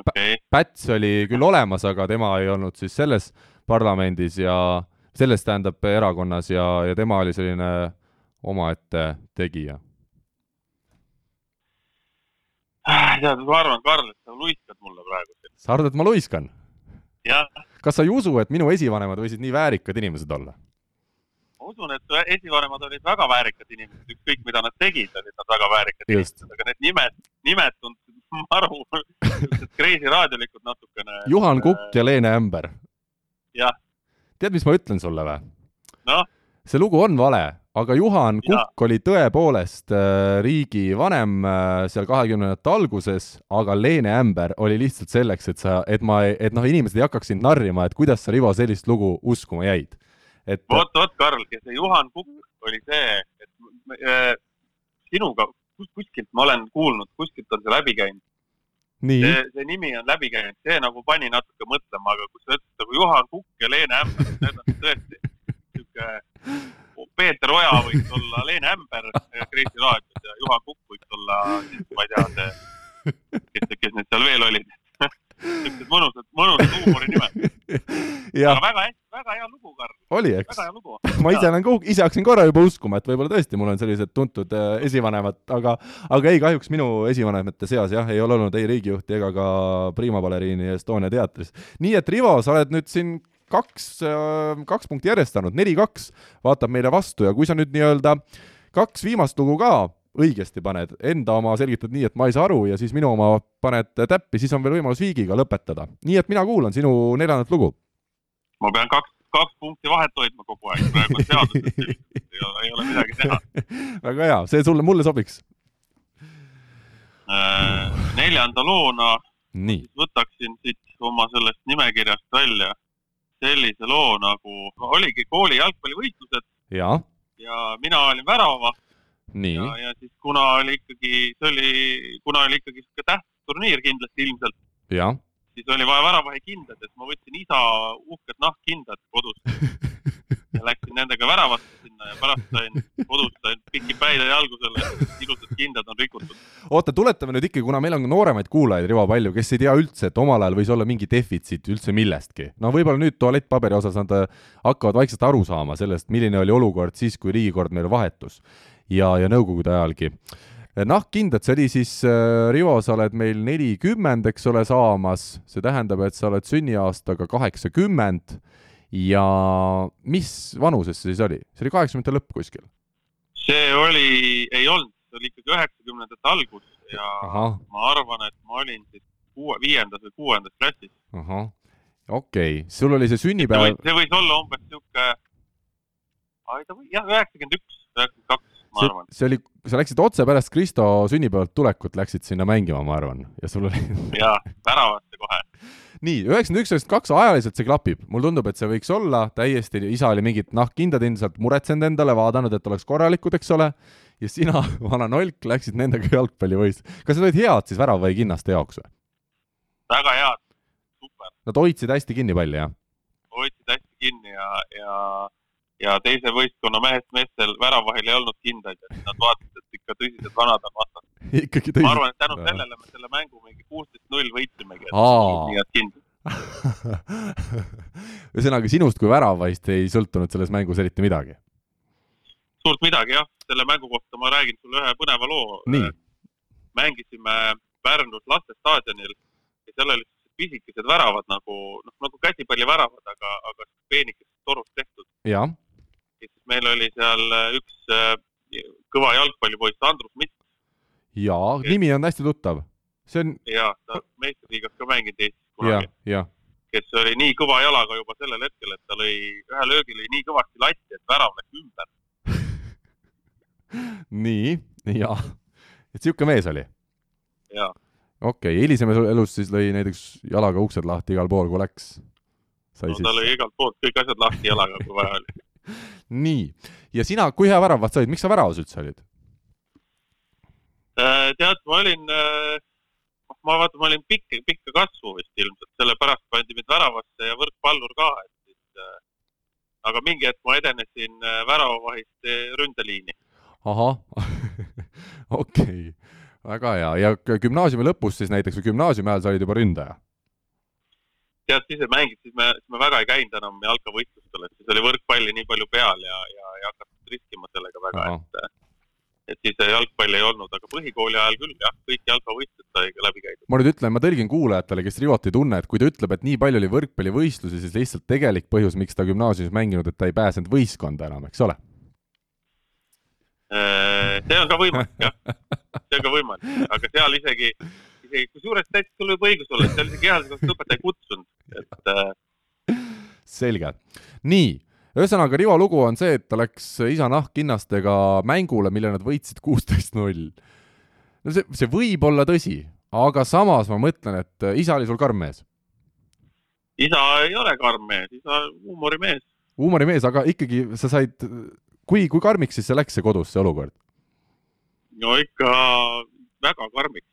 okay.. Päts oli küll olemas, aga tema ei olnud siis selles parlamendis ja selles, tähendab, erakonnas ja, ja tema oli selline omaette tegija. tead, ma arvan, Karl, et sa luiskad mulle praegu. sa arvad, et ma luiskan? kas sa ei usu, et minu esivanemad võisid nii väärikad inimesed olla? Usun, et esivanemad olid väga väärikad inimesed, ükskõik mida nad tegid, olid nad väga väärikad Just. inimesed, aga need nimed, nimed tundusid maru, Kreisi raadiolikud natukene. Juhan Kukk ja Leene Ämber. jah. tead, mis ma ütlen sulle või? noh? see lugu on vale, aga Juhan ja. Kukk oli tõepoolest äh, riigi vanem äh, seal kahekümnendate alguses, aga Leene Ämber oli lihtsalt selleks, et sa, et ma, et noh, inimesed ei hakkaks sind narrima, et kuidas sa, Rivo, sellist lugu uskuma jäid et vot, vot, Karl, see Juhan Kukk oli see, et äh, sinuga kus, kuskilt ma olen kuulnud, kuskilt on see läbi käinud. see, see nimi on läbi käinud, see nagu pani natuke mõtlema, aga kui sa ütlesid nagu Juhan Kukk ja Leene Ämber, need on tõesti sihuke, Peeter Oja võiks olla Leene Ämber Kreisi raadios ja Juhan Kukk võiks olla, ma ei tea, kes, kes need seal veel olid niisugused mõnusad, mõnusad huumorinimed. aga väga hästi, väga hea lugu, Karl. oli, eks? ma ise olen ka, ise hakkasin korra juba uskuma, et võib-olla tõesti mul on sellised tuntud äh, esivanemad, aga, aga ei, kahjuks minu esivanemate seas jah, ei ole olnud ei riigijuhti ega ka Prima baleriini Estonia teatris. nii et Rivo, sa oled nüüd siin kaks, äh, kaks punkti järjest saanud, neli-kaks vaatab meile vastu ja kui sa nüüd nii-öelda kaks viimast lugu ka õigesti paned, enda oma selgitad nii, et ma ei saa aru ja siis minu oma paned täppi, siis on veel võimalus viigiga lõpetada. nii et mina kuulan sinu neljandat lugu. ma pean kaks, kaks punkti vahet hoidma kogu aeg, praegu on seaduses ei ole, ei ole midagi teha. väga hea, see sulle, mulle sobiks äh,. neljanda loona nii. võtaksin siit oma sellest nimekirjast välja sellise loo nagu, oligi kooli jalgpallivõistlused. ja, mina olin väravaht ja, ja siis kuna oli ikkagi, see oli, kuna oli ikkagi sihuke tähtis turniir kindlasti ilmselt. siis oli vaja väravahi kindad, et ma võtsin isa uhked nahkkindad kodust ja läksin nendega väravasse sinna ja pärast sain kodus sain piki päid ja jalgu selle, ilusad kindad on rikutud. oota, tuletame nüüd ikkagi, kuna meil on nooremaid kuulajaid, Rivo, palju, kes ei tea üldse, et omal ajal võis olla mingi defitsiit üldse millestki. no võib-olla nüüd tualettpaberi osas nad äh, hakkavad vaikselt aru saama sellest, milline oli olukord siis, kui riigikord meil vahetus ja, ja nõukogude ajalgi nahkkindad, see oli siis äh,, Rivo, sa oled meil nelikümmend, eks ole, saamas, see tähendab, et sa oled sünniaastaga kaheksakümmend ja mis vanuses see siis oli? see oli kaheksakümnendate lõpp kuskil? see oli, ei olnud, see oli ikkagi üheksakümnendate algus ja Aha. ma arvan, et ma olin siis kuue, viiendas või kuuendas klassis. ahah, okei okay., sul oli see sünnipäev. see võis olla umbes niisugune, jah, üheksakümmend üks, üheksakümmend kaks arvan. see oli, sa läksid otse pärast Kristo sünnipäevalt tulekut, läksid sinna mängima, ma arvan, ja sul oli jaa, väravasse kohe. nii, üheksakümmend üks, üheksakümmend kaks, ajaliselt see klapib. mulle tundub, et see võiks olla täiesti, isa oli mingit nahkkindad ilmselt muretsenud endale, vaadanud, et oleks korralikud, eks ole, ja sina, vana nolk, läksid nendega jalgpallivõistlusele. kas need olid head siis värava või kinnaste jaoks või? väga head, super. Nad hoidsid hästi kinni palli, jah? kinni ja, ja, ja teise võistkonna mehest meestel väravahil ei olnud kindaid, et nad vaatasid, et ikka tõsised vanad on vastas. ikkagi ma tõsi. arvan, et tänu sellele me selle mängu mingi kuusteist null võitsimegi, et head kindlad. ühesõnaga sinust kui väravaist ei sõltunud selles mängus eriti midagi. suurt midagi jah, selle mängu kohta ma räägin sulle ühe põneva loo. nii, mängisime Pärnus lastestaadionil ja seal olid pisikesed väravad nagu, noh nagu käsipalliväravad, aga, aga peenikesest torust tehtud. Ja siis meil oli seal äh, üks äh, kõva jalgpallipoiss Andrus Mitt ja nimi on hästi tuttav. see on ja ta meistriliigas ka mänginud Eestis kunagi,, kes oli nii kõva jalaga juba sellel hetkel, et ta lõi ühe löögi lõi nii kõvasti latti, et värav läks ümber. nii, ja, et sihuke mees oli. ja okei okay,, hilisemas elus siis lõi näiteks jalaga uksed lahti igal pool, kui läks. no, ta lõi igalt poolt kõik asjad lahti jalaga, kui vaja oli. nii, ja sina, kui hea väravat said, miks sa väravas üldse olid? Äh, tead, ma olin, ma vaatan, ma olin pikka, pikka kasvu vist ilmselt, sellepärast pandi mind väravasse ja võrkpallur ka, et siis äh, aga mingi hetk ma edenesin äh, väravavahist äh, ründeliini. ahah, okei, väga hea ja gümnaasiumi lõpus siis näiteks või gümnaasiumi ajal sa olid juba ründaja? tead, siis ei mänginud, siis me, siis me väga ei käinud enam jalkavõistlustel, et siis oli võrkpalli nii palju peal ja, ja ei hakatud riskima sellega väga, Ahah. et et siis jalgpalli ei olnud, aga põhikooli ajal küll jah, kõik jalkavõistlused sai läbi käidud. ma nüüd ütlen, ma tõlgin kuulajatele, kes Rivot ei tunne, et kui ta ütleb, et nii palju oli võrkpallivõistlusi, siis lihtsalt tegelik põhjus, miks ta gümnaasiumis mänginud, et ta ei pääsenud võistkonda enam, eks ole? Äh, see on ka võimalik, jah, see on ka võimalik, aga seal isegi, isegi kusjuures täitsa sul võib õigus olla, et seal isegi kehalise õpetaja ei kutsunud, et äh, selge. nii, ühesõnaga Rivo lugu on see, et ta läks isa nahkhinnastega mängule, mille nad võitsid kuusteist null. no see, see võib olla tõsi, aga samas ma mõtlen, et isa oli sul karm mees, isa ei ole karm mees, isa huumorimees. huumorimees, aga ikkagi sa said, kui, kui karmiks siis see läks, see kodus, see olukord? no ikka väga karmiks.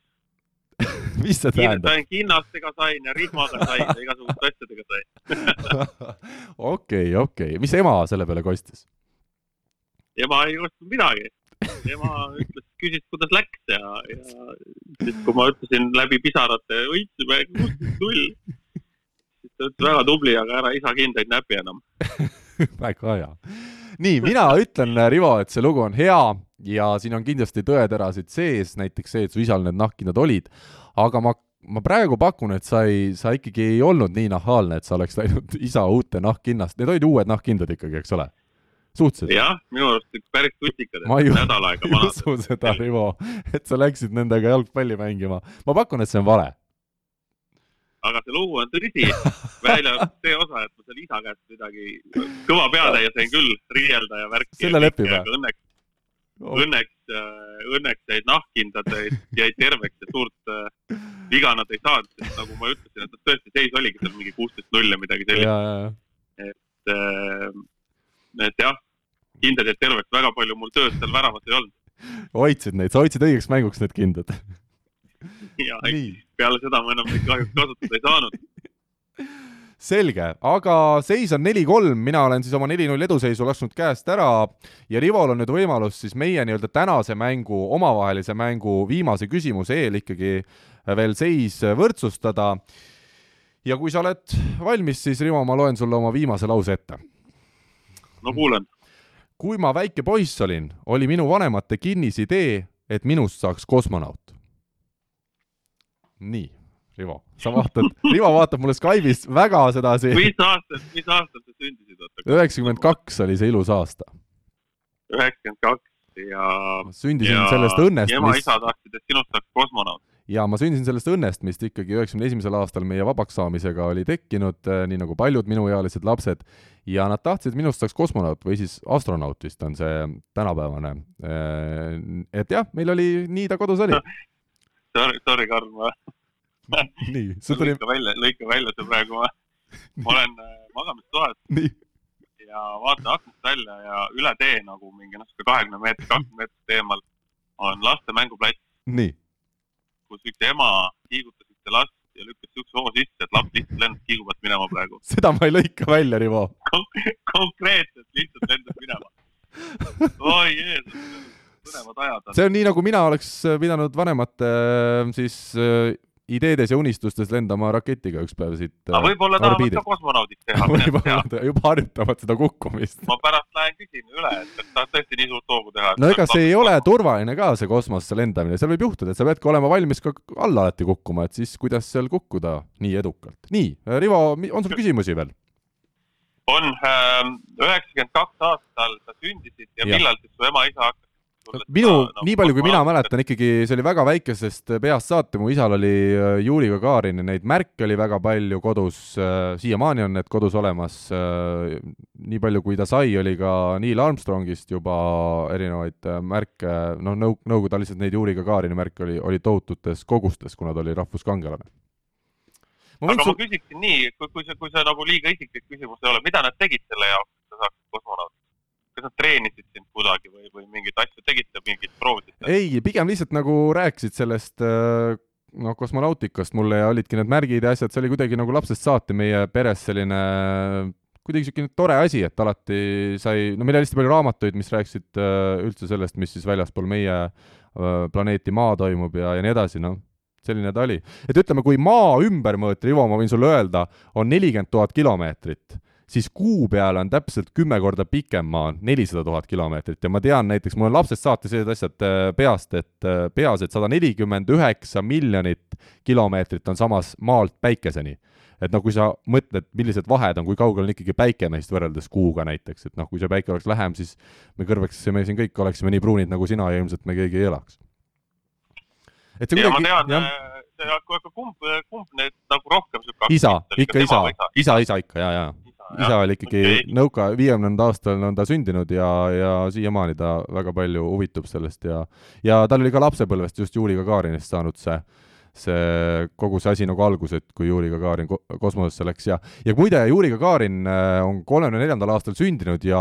mis see tähendab? kinnastega sain ja rihmaga sain ja igasuguste asjadega sain. okei, okei, mis ema selle peale kostis? ema ei ostnud midagi. ema ütles, küsis, kuidas läks ja, ja siis, kui ma ütlesin läbi pisarate, võitsime kuusteist null, siis ta ütles väga tubli, aga ära isa kindaid näpi enam. väga hea. nii, mina ütlen, Rivo, et see lugu on hea ja siin on kindlasti tõeterasid sees, näiteks see, et su isal need nahkhinnad olid, aga ma, ma praegu pakun, et sa ei, sa ikkagi ei olnud nii nahaalne, et sa oleks läinud isa uute nahkhinnast, need olid uued nahkhindad ikkagi, eks ole? suhteliselt? jah, minu arust päris tutikad, Ma ei et nädal aega ei vanad. usu seda, Rivo, et sa läksid nendega jalgpalli mängima. ma pakun, et see on vale. aga see lugu on tõsi, välja see osa, et ma seal isa käest midagi kõva peatäie sain küll riielda ja värki. Selle lepime. õnneks, õnneks, õnneks jäid nahkhindad jäid terveks ja suurt äh, viga nad ei saanud, sest nagu ma ütlesin, et tõesti seis oligi seal mingi kuusteist null ja midagi sellist, ja, ja, et, et jah, kindad jäid terveks, väga palju mul tööd seal väravas ei olnud. Hoidsid neid, sa hoidsid õigeks mänguks need kindad. ja peale seda ma enam neid kahjuks kasutada ei saanud. selge, aga seis on neli-kolm, mina olen siis oma neli-null eduseisu lasknud käest ära ja Rivol on nüüd võimalus siis meie nii-öelda tänase mängu, omavahelise mängu viimase küsimuse eel ikkagi veel seis võrdsustada. ja kui sa oled valmis, siis Rivo, ma loen sulle oma viimase lause ette. no kuulen, kui ma väike poiss olin, oli minu vanemate kinnisidee, et minust saaks kosmonaut. nii, Rivo, sa vaatad, Rivo vaatab mulle Skype'is väga sedasi. mis aastal, mis aastal sa sündisid? üheksakümmend kaks oli see ilus aasta. üheksakümmend kaks ja, sündisin ja sellest õnnest, mis ema-isa tahtsid, et sinust saaks kosmonaut. ja ma sündisin sellest õnnest, mis ikkagi üheksakümne esimesel aastal meie vabaks saamisega oli tekkinud, nii nagu paljud minuealised lapsed, ja nad tahtsid, et minust saaks kosmonaut või siis astronaut vist on see tänapäevane. et jah, meil oli, nii ta kodus oli. Sorry, sorry, Karl, ma nii, see tuli, lõika välja, lõika välja see praegu, ma, olen äh, magamistoas ja vaatan aknast välja ja üle tee nagu mingi noh, sihuke kahekümne meetri, kakskümmend meetrit eemal on laste mänguplats, nii, kus üks ema kiigutas ühte last ja lükkas siukse hoo sisse, et laps lihtsalt lendas kiigu pealt minema praegu. seda ma ei lõika välja, Rivo. konkreetselt lihtsalt lendas minema. oi Jeesus, põnevad ajad on. see on nii, nagu mina oleks pidanud vanemate äh, siis äh, ideedes ja unistustes lendama raketiga üks päev siit aga võib-olla tahavad ka kosmonaudiks teha, võib-olla. juba harjutavad seda kukkumist. ma pärast lähen küsin üle, et kas tahad tõesti nii suurt hoogu teha. no ega see ei ole turvaline ka, see kosmosesse lendamine, seal võib juhtuda, et sa peadki olema valmis ka alla alati kukkuma, et siis kuidas seal kukkuda nii edukalt. nii, Rivo, on sul küsimusi veel? on üheksakümmend kaks aastal sa sündisid ja, ja millal siis su ema-isa hakkas minu, nii palju kui mina mäletan, ikkagi see oli väga väikesest peast saati, mu isal oli äh, Juri Gagarin ja neid märke oli väga palju kodus, siiamaani on need kodus olemas. nii palju, kui ta sai, oli ka Neil Armstrongist juba erinevaid äh, märke, noh, nõu-, Nõukogude lihtsalt neid Juri Gagarini märke oli, oli tohututes kogustes, kuna ta oli rahvuskangelane. ma aga ma sul, küsiksin nii, kui, kui see, kui see nagu liiga isiklik küsimus ei ole, mida nad tegid selle jaoks, et sa saaksid kosmonaudiks? Kas nad treenisid sind kuidagi või, või mingeid asju tegite, mingeid proovisite? ei, pigem lihtsalt nagu rääkisid sellest äh, noh, kosmonautikast mulle ja olidki need märgid ja asjad, see oli kuidagi nagu lapsest saati meie peres selline kuidagi niisugune tore asi, et alati sai, no meil oli hästi palju raamatuid, mis rääkisid äh, üldse sellest, mis siis väljaspool meie äh, planeeti Maa toimub ja, ja nii edasi, noh, selline ta oli. et ütleme, kui Maa ümbermõõt, Rivo, ma võin sulle öelda, on nelikümmend tuhat kilomeetrit, siis Kuu peal on täpselt kümme korda pikem maa, nelisada tuhat kilomeetrit. Ja ma tean näiteks, mul on lapsest saati sellised asjad äh, peast, et äh, peas, et sada nelikümmend üheksa miljonit kilomeetrit on samas maalt päikeseni. Et noh, kui sa mõtled, millised vahed on, kui kaugel on ikkagi päike meist võrreldes kuuga näiteks, et noh, kui see päike oleks lähem, siis me kõrveksime siin kõik oleksime nii pruunid nagu sina ja ilmselt me keegi ei elaks. et see tean, jah, aga kumb, kumb need nagu rohkem sihuke isa, ikka isa, isa, isa ikka ja, ja isa oli ikkagi okay. nõuka, viiekümnenda aastal on ta sündinud ja, ja siiamaani ta väga palju huvitub sellest ja ja tal oli ka lapsepõlvest just Juri Gagarinist saanud see see kogu see asi nagu algus, et kui Juri Gagarin ko kosmosesse läks ja ja muide, Juri Gagarin äh, on kolmekümne neljandal aastal sündinud ja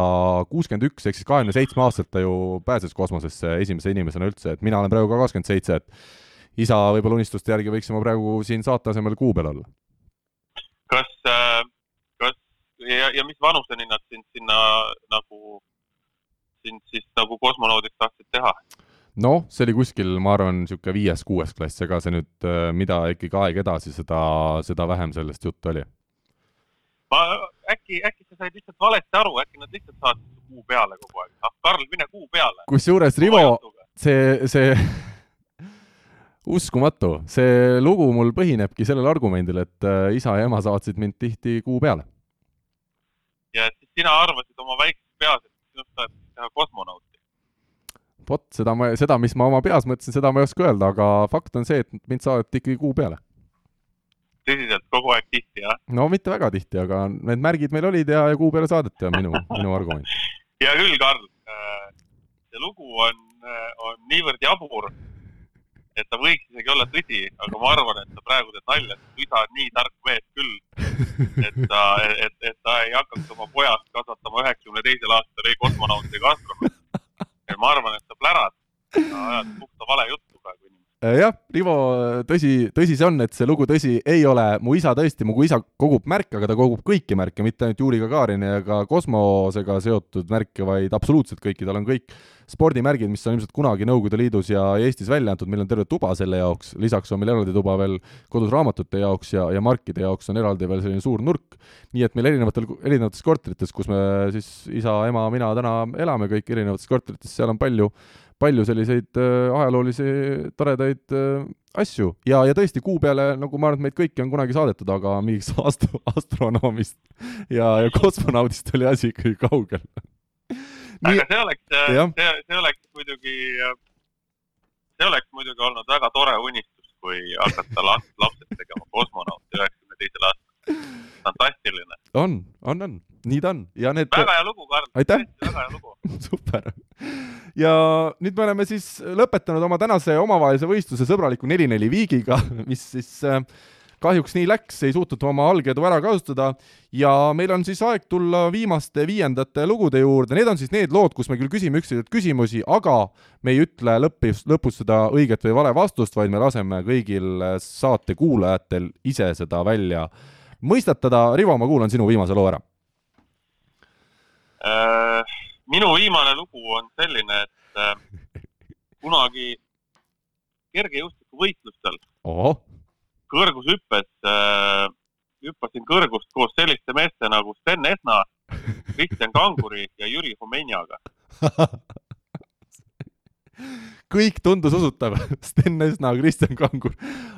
kuuskümmend üks ehk siis kahekümne seitsme aastaselt ta ju pääses kosmosesse esimese inimesena üldse, et mina olen praegu ka kakskümmend seitse, et isa võib-olla unistuste järgi võiksime praegu siin saate asemel kuu peal olla. kas, kas ja, ja mis vanuseni nad sind sinna nagu, sind siis nagu kosmonaudiks tahtsid teha? noh, see oli kuskil, ma arvan, niisugune viies-kuues klass, ega see nüüd, mida ikkagi aeg edasi, seda, seda vähem sellest juttu oli. ma äkki, äkki sa said lihtsalt valesti aru, äkki nad lihtsalt saatsid kuu peale kogu aeg. ah, Karl, mine kuu peale. kusjuures Rivo, see, see uskumatu, see lugu mul põhinebki sellel argumendil, et äh, isa ja ema saatsid mind tihti kuu peale. Ja sina arvasid oma väikses peas, et sinust saab teha kosmonauti. vot seda ma, seda, mis ma oma peas mõtlesin, seda ma ei oska öelda, aga fakt on see, et mind saadeti ikkagi kuu peale. tõsiselt, kogu aeg tihti, jah? no mitte väga tihti, aga need märgid meil olid ja, ja kuu peale saadeti, on minu, minu argument. hea küll, Karl. see lugu on, on niivõrd jabur, et ta võiks isegi olla tõsi, aga ma arvan, et sa praegu teed nalja, sest isa on nii tark mees küll, et ta, et, et ta ei hakkaks oma pojast kasvatama üheksakümne teisel aastal ei kosmonauti ega astronauti. ja ma arvan, et sa plärad, sa ajad puhta vale juttu praegu jah, Rivo, tõsi, tõsi see on, et see lugu tõsi ei ole, mu isa tõesti, mu isa kogub märke, aga ta kogub kõiki märke, mitte ainult Juri Gagarini ega kosmosega seotud märke, vaid absoluutselt kõiki, tal on kõik spordimärgid, mis on ilmselt kunagi Nõukogude Liidus ja Eestis välja antud, meil on terve tuba selle jaoks, lisaks on meil eraldi tuba veel kodus raamatute jaoks ja, ja markide jaoks on eraldi veel selline suur nurk, nii et meil erinevatel, erinevates korterites, kus me siis isa, ema, mina täna elame kõik erinevates korterites, seal on palju palju selliseid äh, ajaloolisi toredaid äh, asju ja, ja tõesti kuu peale, nagu ma arvan, et meid kõiki on kunagi saadetud, aga mingiks astro, astronoomist ja, ja kosmonaudist oli asi ikkagi kaugel. aga see oleks, jah. see, see oleks muidugi, see oleks muidugi olnud väga tore unistus, kui hakata last, lapsed tegema kosmonauti üheksakümne teisel aastal. fantastiline, on, on, on, nii ta on ja need väga hea lugu, Karl. Aitäh! väga hea lugu. super. ja nüüd me oleme siis lõpetanud oma tänase omavahelise võistluse sõbraliku neli-neli viigiga, mis siis äh, kahjuks nii läks, ei suutnud oma algedu ära kasutada ja meil on siis aeg tulla viimaste viiendate lugude juurde, need on siis need lood, kus me küll küsime üksteiselt küsimusi, aga me ei ütle lõpus, lõpus seda õiget või vale vastust, vaid me laseme kõigil saate kuulajatel ise seda välja mõistatada. Rivo, ma kuulan sinu viimase loo ära äh,. minu viimane lugu on selline, et äh, kunagi kergejõustikuvõistlustel kõrgushüppes äh, hüppasin kõrgust koos selliste meeste nagu Sten Esna, Kristjan Kanguri ja Jüri Homenjaga kõik tundus usutav, Sten Esna, Kristjan Kangur.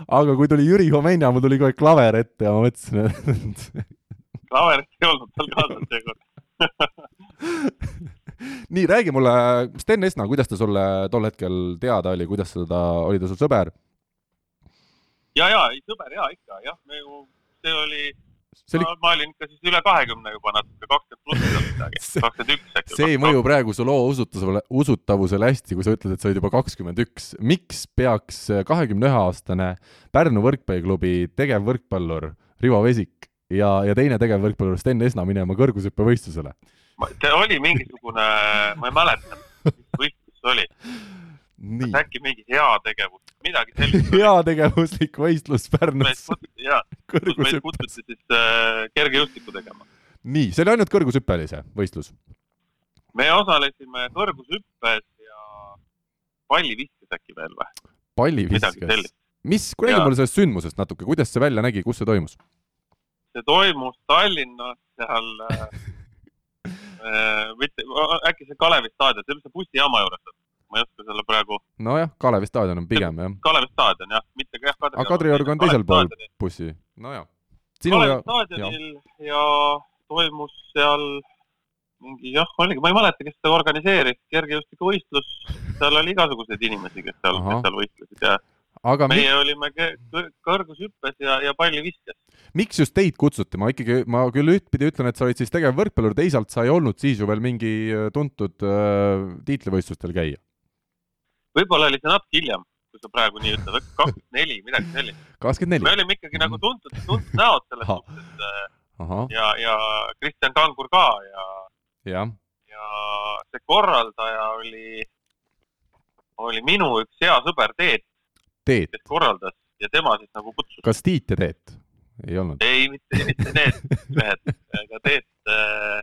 aga kui tuli Jüri Homenja, mul tuli kohe klaver ette ja ma mõtlesin, et klaverit ei olnud tal kaasas seekord nii, räägi mulle, Sten Esna, kuidas ta sulle tol hetkel teada oli, kuidas ta, oli ta sul sõber? ja, ja, ei sõber ja ikka jah, me ju, see oli see oli... ma, ma olin ikka siis üle kahekümne juba natuke, kakskümmend pluss või midagi, kakskümmend üks äkki. see ei mõju praegu su loo usutavusele, usutavusele hästi, kui sa ütled, et sa olid juba kakskümmend üks. miks peaks kahekümne ühe aastane Pärnu võrkpalliklubi tegevvõrkpallur Rivo Vesik ja, ja teine tegevvõrkpallur Sten Esna minema kõrgushüppevõistlusele? see oli mingisugune, ma ei mäleta, mis võistlus see oli. äkki mingi heategevus, midagi sellist heategevuslik võistlus Pärnus. jaa, kus meid kutsuti siis äh, kergejõustikku tegema. nii, see oli ainult kõrgushüpe oli see võistlus? me osalesime kõrgushüppes ja palliviskes äkki veel või? palliviskes? mis, räägi mulle sellest sündmusest natuke, kuidas see välja nägi, kus see toimus? see toimus Tallinnas seal äh, Äh, mitte, äkki see Kalevi staadion, see, mis see bussijaama juures on? Ma ei oska selle praegu. nojah, Kalevi staadion on pigem jah. Kalevi staadion jah, mitte jah Kadriorg. aga Kadriorg on teisel pool bussi, nojah. Kalevi ja... staadionil ja. ja toimus seal mingi jah, oligi, ma ei mäleta, kes seda organiseeris, kergejõustikuvõistlus, seal oli igasuguseid inimesi, kes seal, kes seal võistlesid ja aga meie mi... olime kõrgushüppes ja, ja palliviskes. miks just teid kutsuti, ma ikkagi, ma küll ühtpidi ütlen, et sa olid siis tegevvõrkpallur, teisalt sa ei olnud siis ju veel mingi äh, tuntud äh, tiitlivõistlustel käija. Võib-olla oli see natuke hiljem, kui sa praegu nii ütled, kakskümmend neli, midagi sellist. kakskümmend neli? me olime ikkagi nagu tuntud, tuntud näod selles suhtes ja, ja Kristjan Kangur ka ja, ja., ja see korraldaja oli, oli minu üks hea sõber Teet Teet. kes korraldas ja tema siis nagu kutsus. kas Tiit ja Teet? ei olnud? ei, mitte, mitte need mehed, aga Teet äh,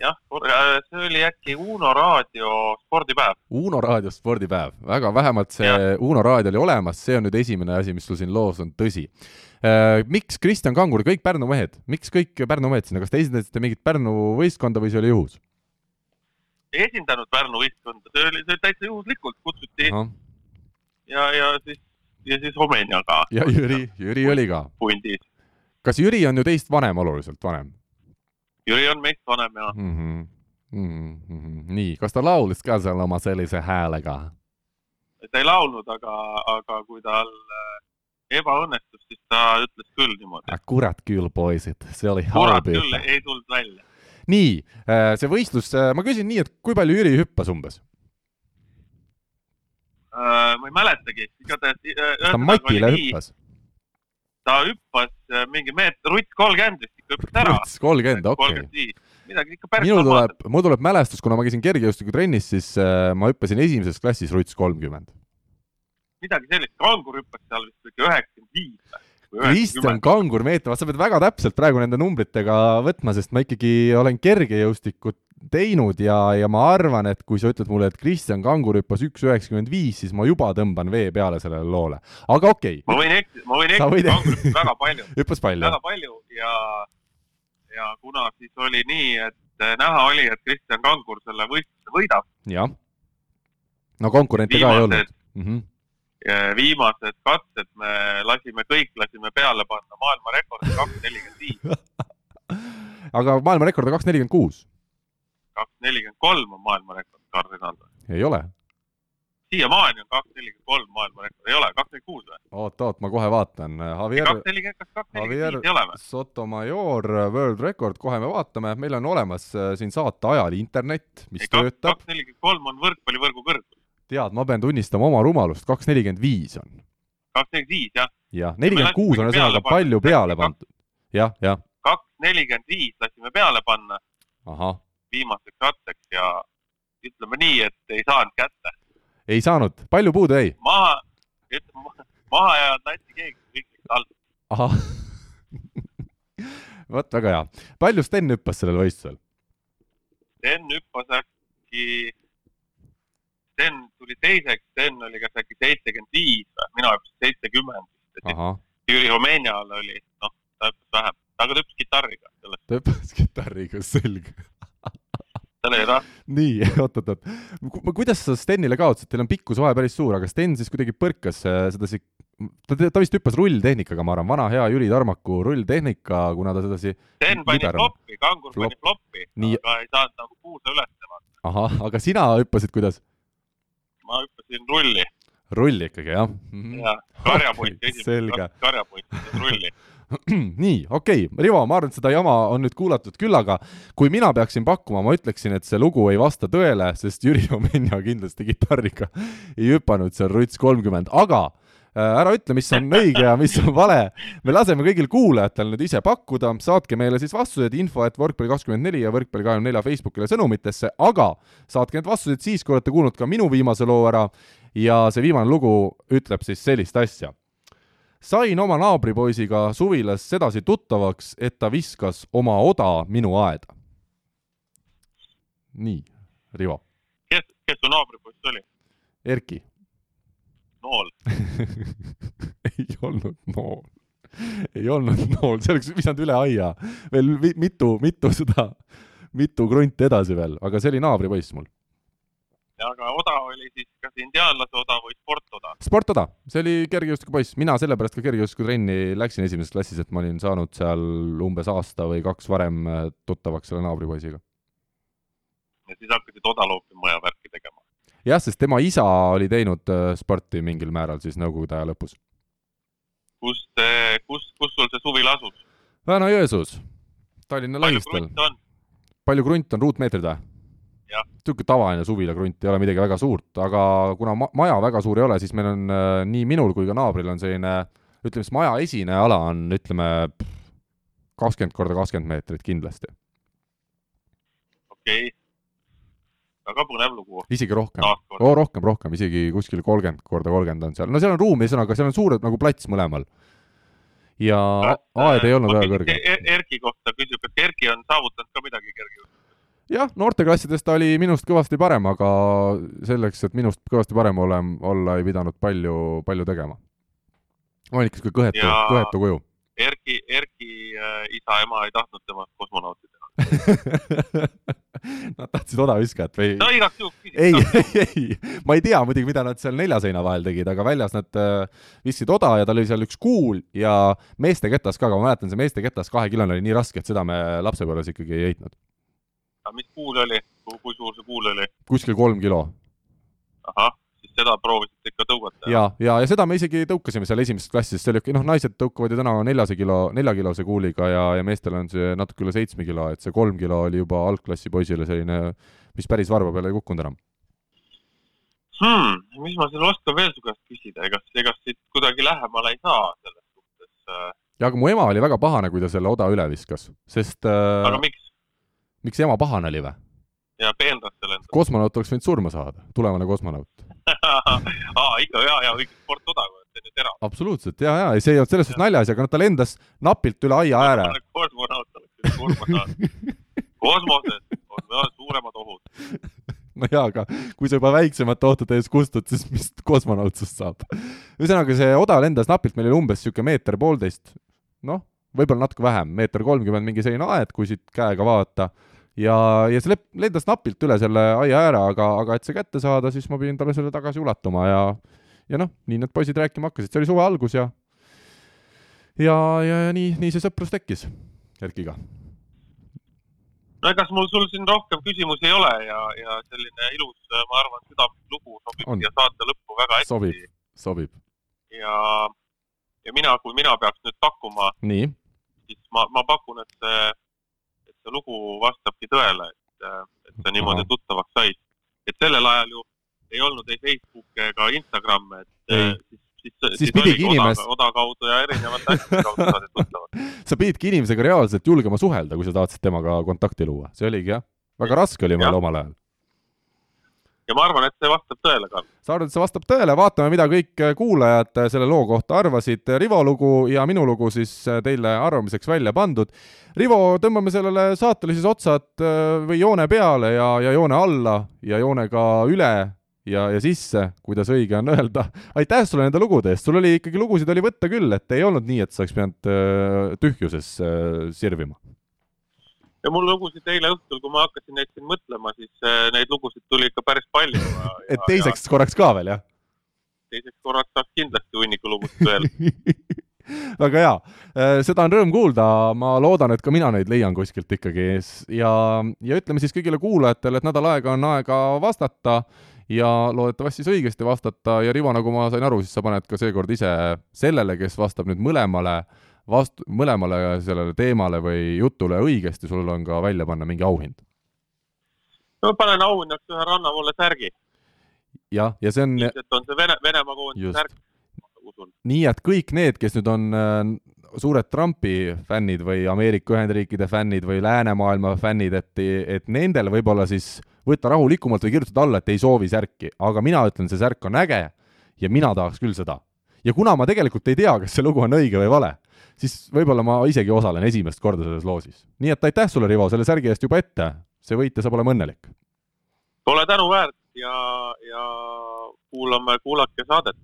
jah, äh, see oli äkki Uno raadio spordipäev. Uno raadio spordipäev, väga, vähemalt see ja. Uno raadio oli olemas, see on nüüd esimene asi, mis sul siin loos on tõsi äh,. miks Kristjan Kangur, kõik Pärnu mehed, miks kõik Pärnu mehed sinna, kas te esindasite mingit Pärnu võistkonda või see oli juhus? ei esindanud Pärnu võistkonda, see oli, see oli täitsa juhuslikult, kutsuti Aha ja, ja siis, ja siis Homenja ka. ja Jüri, Jüri oli ka. pundis. kas Jüri on ju teist vanem, oluliselt vanem? Jüri on meist vanem, jah mm. -hmm. Mm -hmm. nii, kas ta laulis ka seal oma sellise häälega? ta ei laulnud, aga, aga kui tal äh, ebaõnnestus, siis ta ütles küll niimoodi. Ah, kurat küll, poisid, see oli halb. kurat küll, ei tulnud välja. nii, äh, see võistlus, äh, ma küsin nii, et kui palju Jüri hüppas umbes? Ma ei mäletagi, igatahes. Kas ta matile hüppas? ta hüppas mingi meeter, rutt kolmkümmend vist hüppas ära. kolmkümmend, okei midagi ikka päris minul tuleb, mul tuleb mälestus, kuna ma käisin kergejõustikutrennis, siis äh, ma hüppasin esimeses klassis ruts kolmkümmend. midagi sellist, kangur hüppas seal vist ikka üheksakümmend viis Kristjan Kangur meeter, vaat sa pead väga täpselt praegu nende numbritega võtma, sest ma ikkagi olen kergejõustikut teinud ja, ja ma arvan, et kui sa ütled mulle, et Kristjan Kangur hüppas üks üheksakümmend viis, siis ma juba tõmban vee peale sellele loole. aga okei okay.. ma võin eksida, ma võin eksida, Kangur hüppas väga palju hüppas palju? väga palju ja, ja kuna siis oli nii, et näha oli, et Kristjan Kangur selle võistluse võidab. jah. no konkurente ka ei olnud mm. -hmm viimased katsed me lasime, kõik lasime peale panna maailmarekordi kaks nelikümmend viis. aga maailmarekord on kaks nelikümmend kuus kaks nelikümmend kolm on maailmarekord kardinaalne. ei ole. Siiamaani on kaks nelikümmend kolm maailmarekord, ei ole, kaks nelikümmend kuus või? oot, oot, ma kohe vaatan. Kaks nelikümmend, kas kaks nelikümmend viis ei ole või? Sotomayor World Record, kohe me vaatame, meil on olemas äh, siin saate ajal internet, mis ei, töötab. kaks nelikümmend kolm on võrkpallivõrgu kõrgus. tead, ma pean tunnistama oma rumalust, kaks nelikümmend viis on. kaks nelikümmend viis, jah? jah, nelikümmend kuus on ühesõnaga palju peale pandud. jah, jah, kaks nelikümmend viis lasime peale panna viimaseks rattaks ja ütleme nii, et ei saanud kätte. Ei saanud, palju puudu jäi? maha, ütleme maha jäänud Läti keegi kõik läksid alla. ahah, vot väga hea. palju Sten hüppas sellel võistlusel? Sten hüppas äkki, Sten tuli teiseks, Sten oli kas äkki seitsekümmend viis või, mina hüppasin seitsekümmend. Jüri Rumeenial oli, noh, ta hüppas vähem, aga ta hüppas kitarriga, ta hüppas kitarriga, selge. oli raske. nii, oot-oot-oot, kuidas sa Stenile kaotasid, teil on pikkusvahe päris suur, aga Sten siis kuidagi põrkas äh, sedasi, ta, ta vist hüppas rulltehnikaga, ma arvan, vana hea Jüri Tarmaku rulltehnika, kuna ta sedasi, Sten pani Lider- floppi, kangur Flop. pani floppi, aga ei saanud nagu puusa üles tema. ahah, aga sina hüppasid kuidas? ma hüppasin rulli rulli ikkagi, jah mm ja karjapunt Okei, selge., karjapunt, rulli. nii, okei. Okay., Rivo, ma arvan, et seda jama on nüüd kuulatud küll, aga kui mina peaksin pakkuma, ma ütleksin, et see lugu ei vasta tõele, sest Jüri Omenja kindlasti kitarriga ei hüpanud seal Ruts kolmkümmend, aga äh, ära ütle, mis on õige ja mis on vale. me laseme kõigil kuulajatel nüüd ise pakkuda, saatke meile siis vastused info, et võrkpalli kakskümmend neli ja võrkpalli kahekümne nelja Facebookile sõnumitesse, aga saatke need vastused siis, kui olete kuulnud ka minu viimase loo ära. Ja see viimane lugu ütleb siis sellist asja sain oma naabripoisiga suvilas sedasi tuttavaks, et ta viskas oma oda minu aeda. nii, Rivo, kes, kes su naabripoiss oli? Erki nool. ei olnud nool, ei olnud nool, see oleks visanud üle aia veel mitu, mitu seda, mitu krunti edasi veel, aga see oli naabripoiss mul. Aga oda oli siis kas indiaanlase oda või sportoda? sportoda, see oli kergejõustikupoiss, mina sellepärast ka kergejõustikutrenni läksin esimeses klassis, et ma olin saanud seal umbes aasta või kaks varem äh, tuttavaks selle naabripoisiga. ja siis hakkasid oda loopima ja värki tegema. jah, sest tema isa oli teinud äh, sporti mingil määral siis nõukogude aja lõpus. kus, kus, kus sul see suvi lasus? Väna-Jõesuus, Tallinna palju lähistel. krunte on? palju on, ruutmeetrid või? Niisugune tavaline suvilakrunt ei ole midagi väga suurt, aga kuna ma maja väga suur ei ole, siis meil on äh, nii minul kui ka naabril on selline ütleme siis maja esine ala on, ütleme kakskümmend korda kakskümmend meetrit kindlasti, okei okay.. väga põnev lugu. isegi rohkem. oo, rohkem, rohkem, isegi kuskil kolmkümmend korda kolmkümmend on seal, no seal on ruumi, ühesõnaga seal on suur nagu plats mõlemal. ja aed ei olnud väga kõrge. e-, Erki kohta küsib, kas Erki on saavutanud ka midagi kergejõustikul? jah, noorteklassides ta oli minust kõvasti parem, aga selleks, et minust kõvasti parem olem-, olla ei pidanud palju, palju tegema. ma olin ikka sihuke kõhetu kõhetu kuju. Erki, Erki äh, isa-ema ei tahtnud temast kosmonauti teha. Nad tahtsid odaviskajat või? no igaks juhuks küsis. ei, ei, ei, ma ei tea muidugi, mida nad seal nelja seina vahel tegid, aga väljas nad äh, viskasid oda ja tal oli seal üks kuul ja meeste ketas ka, aga ma mäletan, see meeste ketas kahekilone oli nii raske, et seda me lapsepõlves ikkagi ei heitnud. Mis kuul oli, kui suur see kuul oli? kuskil kolm kilo ahah, siis seda proovisite ikka tõugata? ja, ja, ja seda me isegi tõukasime seal esimeses klassis, see oli okei, noh, naised tõukavad ju täna neljase kilo, neljakilose kuuliga ja, ja meestel on see natuke üle seitsme kilo, et see kolm kilo oli juba algklassi poisile selline, mis päris varba peale ei kukkunud enam. hmm,. mis ma siin oskan veel su käest küsida, ega, ega siit kuidagi lähemale ei saa selles suhtes äh,. ja aga mu ema oli väga pahane, kui ta selle oda üle viskas, sest äh, aga miks? Miks ema pahane oli või? ja peenrasse lendas. kosmonaut oleks võinud surma saada, tulevane kosmonaut. aa, ikka ja, ja õige sportoda, see on ju terav. absoluutselt, ja, ja see ei olnud selles suhtes naljaasi, aga noh, ta lendas napilt üle aia ääre. kosmonaut oleks võinud surma saada. kosmoses on veel suuremad ohud. no jaa, aga kui sa juba väiksemate ohtude ees kustud, siis mis kosmonaut sinust saab? ühesõnaga, see oda lendas napilt, meil oli umbes niisugune meeter-poolteist, noh, võib-olla natuke vähem, meeter kolmkümmend, mingi selline aed, kui siit käega vaadata, ja, ja see lendas napilt üle selle aia ääre, aga, aga et see kätte saada, siis ma pidin talle selle tagasi ulatama ja ja noh, nii need poisid rääkima hakkasid, see oli suve algus ja ja, ja, ja nii, nii see sõprus tekkis Erkiga. no ega mul sul siin rohkem küsimusi ei ole ja, ja selline ilus, ma arvan, südamlik lugu sobib On. siia saate lõppu väga hästi sobib, sobib. ja, ja mina, kui mina peaks nüüd pakkuma, siis ma, ma pakun, et see, see lugu vastabki tõele, et, et sa niimoodi Ahah. tuttavaks said. et sellel ajal ju ei olnud ei Facebooki ega Instagramme, et Ei. eh, siis, siis, Siis pidigi oligi inimes- oda, oda kaudu ja erinevate asjade kaudu saadi tuttavaks. sa pididki inimesega reaalselt julgema suhelda, kui sa tahtsid temaga kontakti luua, see oligi jah, väga raske oli meil omal ajal. Ja ma arvan, et see vastab tõele, Karl. sa arvad, et see vastab tõele, vaatame, mida kõik kuulajad selle loo kohta arvasid. Rivo lugu ja minu lugu siis teile arvamiseks välja pandud. Rivo, tõmbame sellele saatele siis otsad äh, või joone peale ja, ja joone alla ja joone ka üle ja, ja sisse, kuidas õige on öelda. aitäh sulle nende lugude eest, sul oli ikkagi lugusid oli võtta küll, et ei olnud nii, et sa oleks pidanud äh, tühjuses äh, sirvima. Ja mul lugusid eile õhtul, kui ma hakkasin neid siin mõtlema, siis äh, neid lugusid tuli ikka päris palju. et teiseks korraks ka veel, jah? teiseks korraks saaks kindlasti hunniku lugusid veel. väga hea, seda on rõõm kuulda, ma loodan, et ka mina neid leian kuskilt ikkagi ja, ja ütleme siis kõigile kuulajatele, et nädal aega on aega vastata ja loodetavasti siis õigesti vastata ja Rivo, nagu ma sain aru, siis sa paned ka seekord ise sellele, kes vastab nüüd mõlemale vast-, mõlemale sellele teemale või jutule õigesti, sul on ka välja panna mingi auhind. no panen auhinnaks ühe rannavoole särgi. jah, ja see on ilmselt on see Vene, Venemaa koondise särk, usun. nii et kõik need, kes nüüd on äh, suured Trumpi fännid või Ameerika Ühendriikide fännid või läänemaailma fännid, et, et nendel võib-olla siis võtta rahulikumalt või kirjutada alla, et ei soovi särki, aga mina ütlen, see särk on äge ja mina tahaks küll seda. ja kuna ma tegelikult ei tea, kas see lugu on õige või vale, siis võib-olla ma isegi osalen esimest korda selles loosis. nii et aitäh sulle, Rivo, selle särgi eest juba ette, see võitja saab olema õnnelik. Pole tänuväärt ja, ja kuulame, kuulake saadet,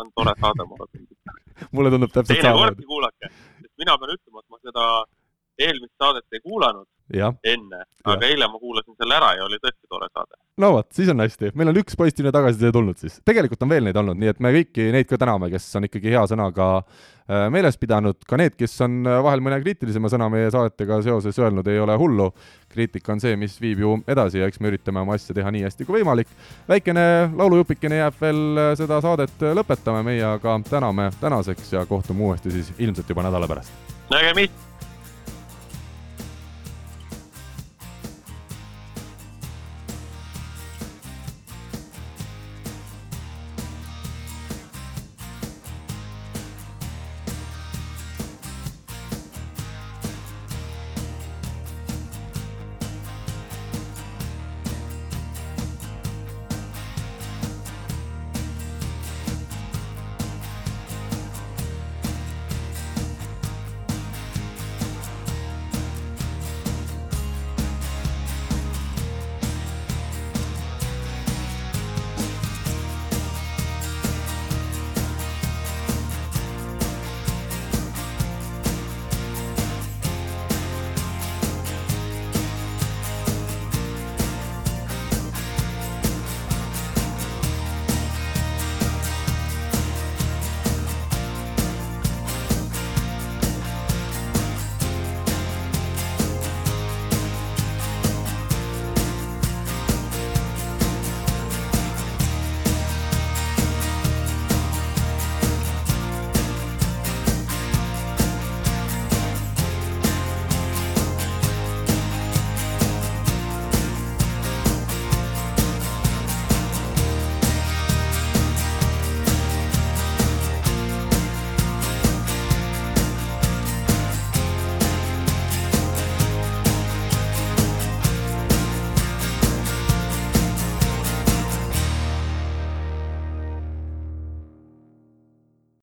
on tore saade, ma arvan. mulle tundub täpselt samamoodi kordki. kuulake, sest mina pean ütlema, et ma seda eelmist saadet ei kuulanud jah, enne, aga eile ma kuulasin selle ära ja oli tõesti tore saade. no vot, siis on hästi, meil on üks positiivne tagasiside tulnud siis. tegelikult on veel neid olnud, nii et me kõiki neid ka täname, kes on ikkagi hea sõnaga äh, meeles pidanud, ka need, kes on äh, vahel mõne kriitilisema sõna meie saadetega seoses öelnud, ei ole hullu. kriitika on see, mis viib ju edasi ja eks me üritame oma asja teha nii hästi kui võimalik. väikene laulujupikene jääb veel äh, seda saadet lõpetama, meie aga täname tänaseks ja kohtume uuesti siis ilmselt juba nädala pärast. nägemist.